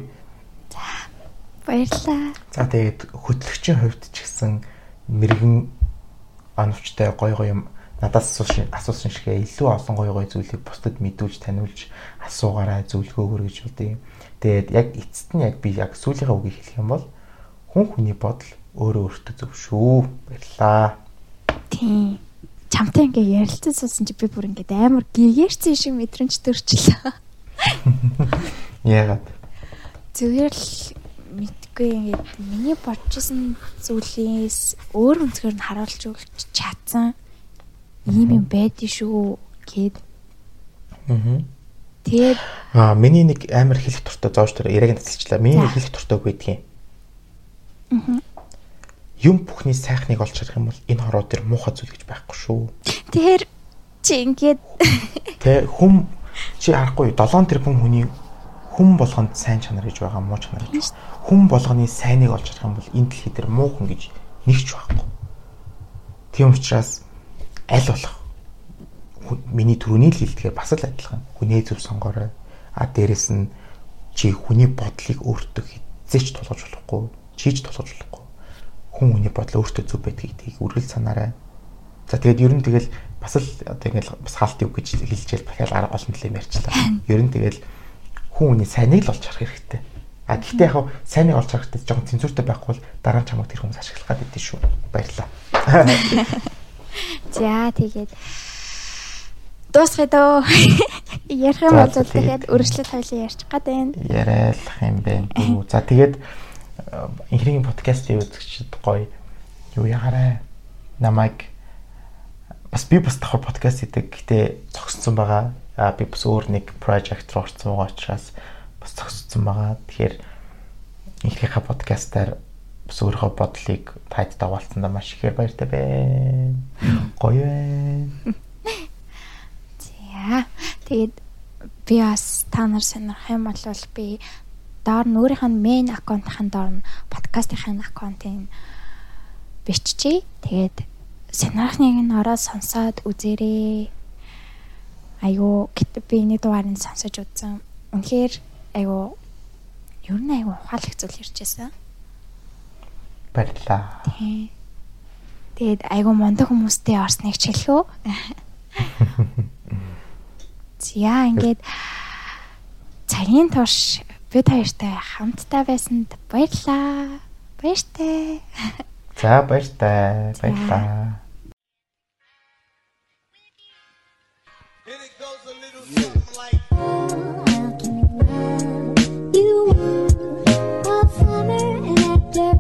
Баярлаа. За тэгээд хөтлөгчийн хувьд ч гэсэн мэрэгэн оновчтой гой гой юм надаас асуусан асуусан шигээ илүү олон гой гой зүйлийг бусдад мэдүүлж таниулж асуугаарай зөвлөгөөгөр гэж бодъё. Тэгээд яг эцэст нь яг би яг сүүлийнхээ үгийг хэлэх юм бол хүн хүний бодол өөрөө өөртөө зөв шүү. Баярлаа. Тийм. Чамтай ингээ ярилцсан суусан чи би бүр ингээ амар гэгэрсэн шиг мэдрэмж төрчлээ. Яагаад? Зүгээр л мэдгүй ингээд миний бодчихсон зүйлээс өөр өнцгөр нь харуулж өгч чадсан ийм юм байдгийн шүү гэд. Аа. Тэгээд Аа, миний нэг амар хэлэх дуртай зоож тэр яриаг нь тасалчлаа. Миний хэлэх дуртай үг байдгийн. Юм бүхний сайхныг олж харах юм бол энэ хороо тэр муухай зүйл гэж байхгүй шүү. тэр чи ингээд Тэ хүм чи харахгүй 7 тэрбум хүний хүм болгонд сайн чанар гэж байгаа муу чанар гэж. Хүм болгоны сайныг олж харах юм бол энэ дэлхий дээр муухан гэж нэгч байхгүй. Тийм учраас аль болох хүн- миний түрүүний л хэлдгээр бас л адилхан. Хүнээ зөв сонгоорой. А дээрэс нь чи хүний бодлыг өөртөө хизээч тулгаж болохгүй. Чийж тулгаж болохгүй. Хүн хүний бодол өөртөө зөв байдгийг тийг үргэлж санаарай. За тэгээд ер нь тэгэл бас л одоо ингээл бас хаалт үг гэж хэлжээл дахиад арга олон төлөм ярьчлаа. Ер нь тэгэл хүн хүний сайныг л олж харах хэрэгтэй. А гэхдээ яг сайныг олж харах хэрэгтэй жоохон цензуртай байхгүй бол дараа нь чамайг тэр хүмүүс ашиглах гад идэв шүү. Баярлалаа. за тэгээд дуусгая дөө. Ярих юм бол тэгээд. өргөжлөлт хоёлын ярьчих гад байна. Яриалах юм бэ. За тэгээд инхрийн подкастын үзэгчд гоё юу ягараа намайг бас би бас давхар подкаст хийдэг. Гэтэ зогссон байгаа. А би бас өөр нэг project руу орсон байгаа учраас бас зогссон байгаа. Тэгэхээр инхрийнхаа подкастаар бас өөрийнхөө бодлыг таад даваалцсандаа маш ихээр баяртай байна. Гоё байна. За тэгээд би бас та нар сонирх юм бол би доор нь өөрийнх нь main аккаунтын доор нь подкастын аккаунтын биччихье. Тэгээд сонирхныг нь ороод сонсоод үзээрэй. Айгу би энэ дугаарыг сонсож үзсэн. Үнэхээр айгу ер нь айгу ухаалаг зүйл ярьжсэн. Баярлалаа. Тий. Тэгээд айгу мундаг хүмүүстэй орсныг ч хэлэх үү? За ингээд цагийн турш Бид хоёртай хамтдаа байсанд баярлаа. Баяртай. За баяртай. Баярлаа. You are summer and after